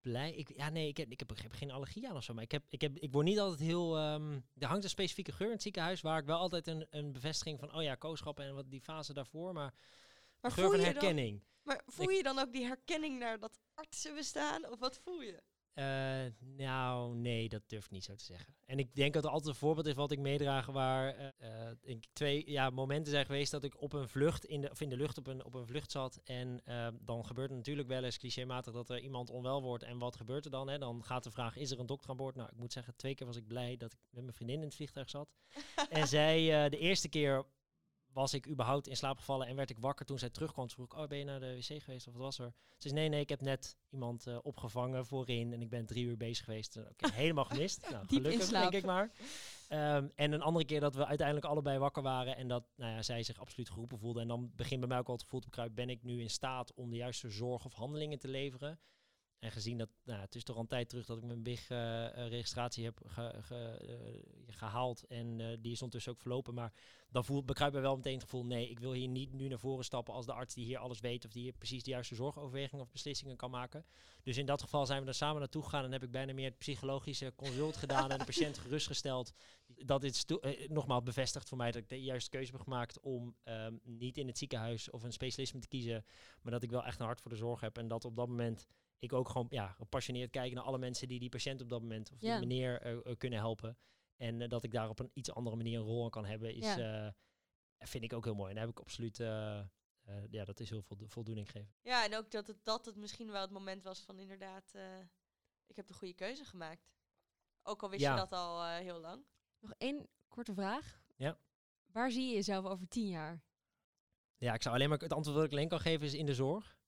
blij... Ik, ja, nee, ik heb, ik, heb, ik heb geen allergie aan of zo, maar ik, heb, ik, heb, ik word niet altijd heel... ehm, er hangt een specifieke geur in het ziekenhuis waar ik wel altijd een, een bevestiging van... Oh ja, kooschappen en wat die fase daarvoor, maar, maar geur voel van je dan, herkenning. maar voel je dan ook die herkenning naar dat artsen bestaan? Of wat voel je? Eh, nou, nee, dat durf ik niet zo te zeggen. En ik denk dat er altijd een voorbeeld is wat ik meedragen waar eh, eh, ik twee ja, momenten zijn geweest dat ik op een vlucht, in de, of in de lucht op een, op een vlucht zat. En dan gebeurt het natuurlijk wel eens clichématig dat er iemand onwel wordt. En wat gebeurt er dan? Hè? Dan gaat de vraag, is er een dokter aan boord? Nou, ik moet zeggen, twee keer was ik blij dat ik met mijn vriendin in het vliegtuig zat. [LAUGHS] en zij, de eerste keer was ik überhaupt in slaap gevallen en werd ik wakker toen zij terugkwam. Toen vroeg ik, oh, ben je naar de wc geweest of wat was er? Ze zei, nee, nee, ik heb net iemand eh, opgevangen voorin en ik ben drie uur bezig geweest. [LAUGHS] Helemaal gemist. Nou, gelukkig, denk ik maar. Ehm, en een andere keer dat we uiteindelijk allebei wakker waren en dat nou ja, zij zich absoluut geroepen voelde. En dan begint bij mij ook al het gevoel te bekruipen, ben ik nu in staat om de juiste zorg of handelingen te leveren? En gezien dat, nou, het is toch al een tijd terug dat ik mijn BIG-registratie heb ge, ge, eh, gehaald. En eh, die is ondertussen ook verlopen. Maar dan voelt, bekruipt mij wel meteen het gevoel, nee, ik wil hier niet nu naar voren stappen als de arts die hier alles weet. Of die hier precies de juiste zorgoverwegingen of beslissingen kan maken. Dus in dat geval zijn we er samen naartoe gegaan en heb ik bijna meer het psychologische consult gedaan en de [LAUGHS] patiënt gerustgesteld. Dat is uh, nogmaals bevestigd voor mij dat ik de juiste keuze heb gemaakt om um, niet in het ziekenhuis of een specialisme te kiezen. Maar dat ik wel echt een hart voor de zorg heb en dat op dat moment ik ook gewoon ja, gepassioneerd kijken naar alle mensen die die patiënt op dat moment of die meneer uh, kunnen helpen. En uh, dat ik daar op een iets andere manier een rol aan kan hebben, is, ja. vind ik ook heel mooi. En daar heb ik absoluut, ja, dat is heel veel voldoening gegeven. Ja, en ook dat het, dat het misschien wel het moment was van inderdaad, ik heb de goede keuze gemaakt. Ook al wist ja. je dat al heel lang. Nog één korte vraag. Ja. Waar zie je jezelf over tien jaar? Ja, ik zou alleen maar het antwoord dat ik alleen kan geven is in de zorg.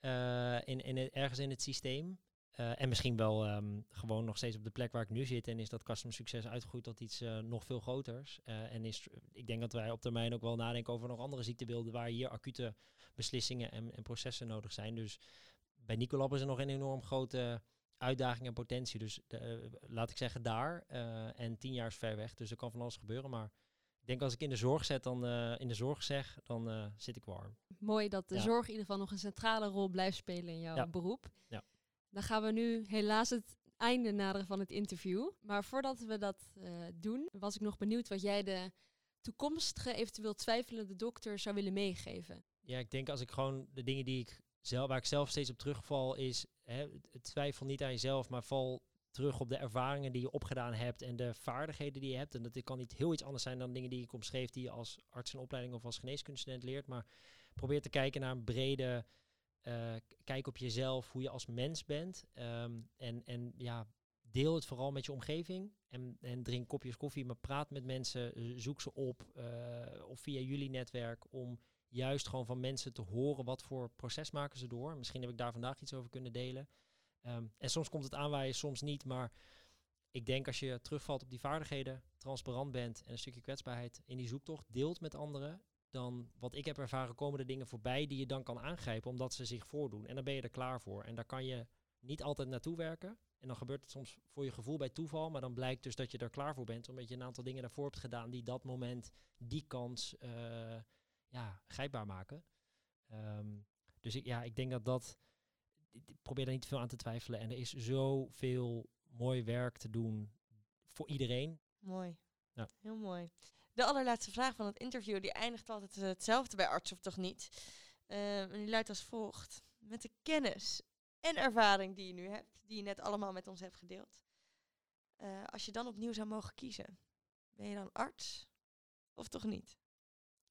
Uh, in, in ergens in het systeem. Uh, en misschien wel um, gewoon nog steeds op de plek waar ik nu zit. En is dat customer succes uitgegroeid tot iets uh, nog veel groters. en is, ik denk dat wij op termijn ook wel nadenken over nog andere ziektebeelden waar hier acute beslissingen en, en processen nodig zijn. Dus bij Nicolab is er nog een enorm grote uitdaging en potentie. Dus laat ik zeggen daar. en tien jaar is ver weg. Dus er kan van alles gebeuren. Maar ik denk als ik in de zorg zet, dan uh, in de zorg zeg, dan uh, zit ik warm. Mooi dat de zorg in ieder geval nog een centrale rol blijft spelen in jouw ja. beroep. Ja. Dan gaan we nu helaas het einde naderen van het interview. Maar voordat we dat uh, doen, was ik nog benieuwd wat jij de toekomstige, eventueel twijfelende dokter zou willen meegeven. Ja, ik denk als ik gewoon de dingen die ik zelf, waar ik zelf steeds op terugval, is hè, twijfel niet aan jezelf, maar val terug op de ervaringen die je opgedaan hebt en de vaardigheden die je hebt. En dat kan niet heel iets anders zijn dan dingen die ik omschreef die je als arts in opleiding of als geneeskundestudent leert. Maar probeer te kijken naar een brede uh, kijk op jezelf, hoe je als mens bent. Um, en, en ja, deel het vooral met je omgeving. En, en drink kopjes koffie, maar praat met mensen, zoek ze op. Uh, of via jullie netwerk om juist gewoon van mensen te horen wat voor proces maken ze door. Misschien heb ik daar vandaag iets over kunnen delen. Um, en soms komt het aanwaaien, soms niet. Maar ik denk als je terugvalt op die vaardigheden, transparant bent en een stukje kwetsbaarheid in die zoektocht deelt met anderen, dan wat ik heb ervaren komen er dingen voorbij die je dan kan aangrijpen omdat ze zich voordoen. En dan ben je er klaar voor. En daar kan je niet altijd naartoe werken. En dan gebeurt het soms voor je gevoel bij toeval, maar dan blijkt dus dat je er klaar voor bent, omdat je een aantal dingen daarvoor hebt gedaan die dat moment, die kans, uh, ja, grijpbaar maken. Um, dus ja, ik denk dat dat probeer daar niet veel aan te twijfelen. En er is zoveel mooi werk te doen voor iedereen. Mooi. Ja. Heel mooi. De allerlaatste vraag van het interview, die eindigt altijd hetzelfde bij arts of toch niet. Uh, en die luidt als volgt. Met de kennis en ervaring die je nu hebt, die je net allemaal met ons hebt gedeeld. Uh, als je dan opnieuw zou mogen kiezen, ben je dan arts of toch niet?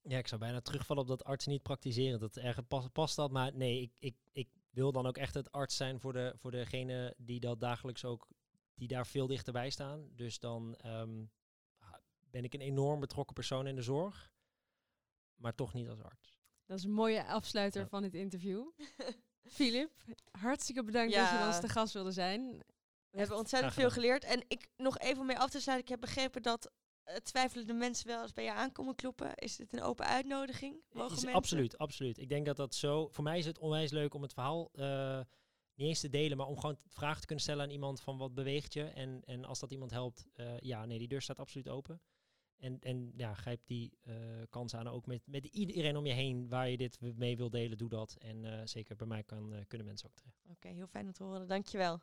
Ja, ik zou bijna terugvallen op dat arts niet praktiseren. Dat ergens past, past dat, maar nee, ik, ik, ik wil dan ook echt het arts zijn voor, de, voor degene die dat dagelijks ook, die daar veel dichterbij staan. Dus dan um, ben ik een enorm betrokken persoon in de zorg, maar toch niet als arts. Dat is een mooie afsluiter ja. van het interview. [LAUGHS] Filip, hartstikke bedankt ja. dat je ons te gast wilde zijn. We hebben ontzettend veel geleerd. En ik nog even om mee af te sluiten. Ik heb begrepen dat uh, twijfelende mensen wel eens bij je aankomen kloppen? Is dit een open uitnodiging? Mogen is, absoluut, absoluut. Ik denk dat dat zo... Voor mij is het onwijs leuk om het verhaal uh, niet eens te delen, maar om gewoon vragen te kunnen stellen aan iemand van wat beweegt je? En, en als dat iemand helpt, uh, ja, nee, die deur staat absoluut open. En, en ja, grijp die kans aan ook met, met iedereen om je heen waar je dit mee wil delen, doe dat. En zeker bij mij kan, kunnen mensen ook terecht. Oké, okay, heel fijn om te horen. Dankjewel.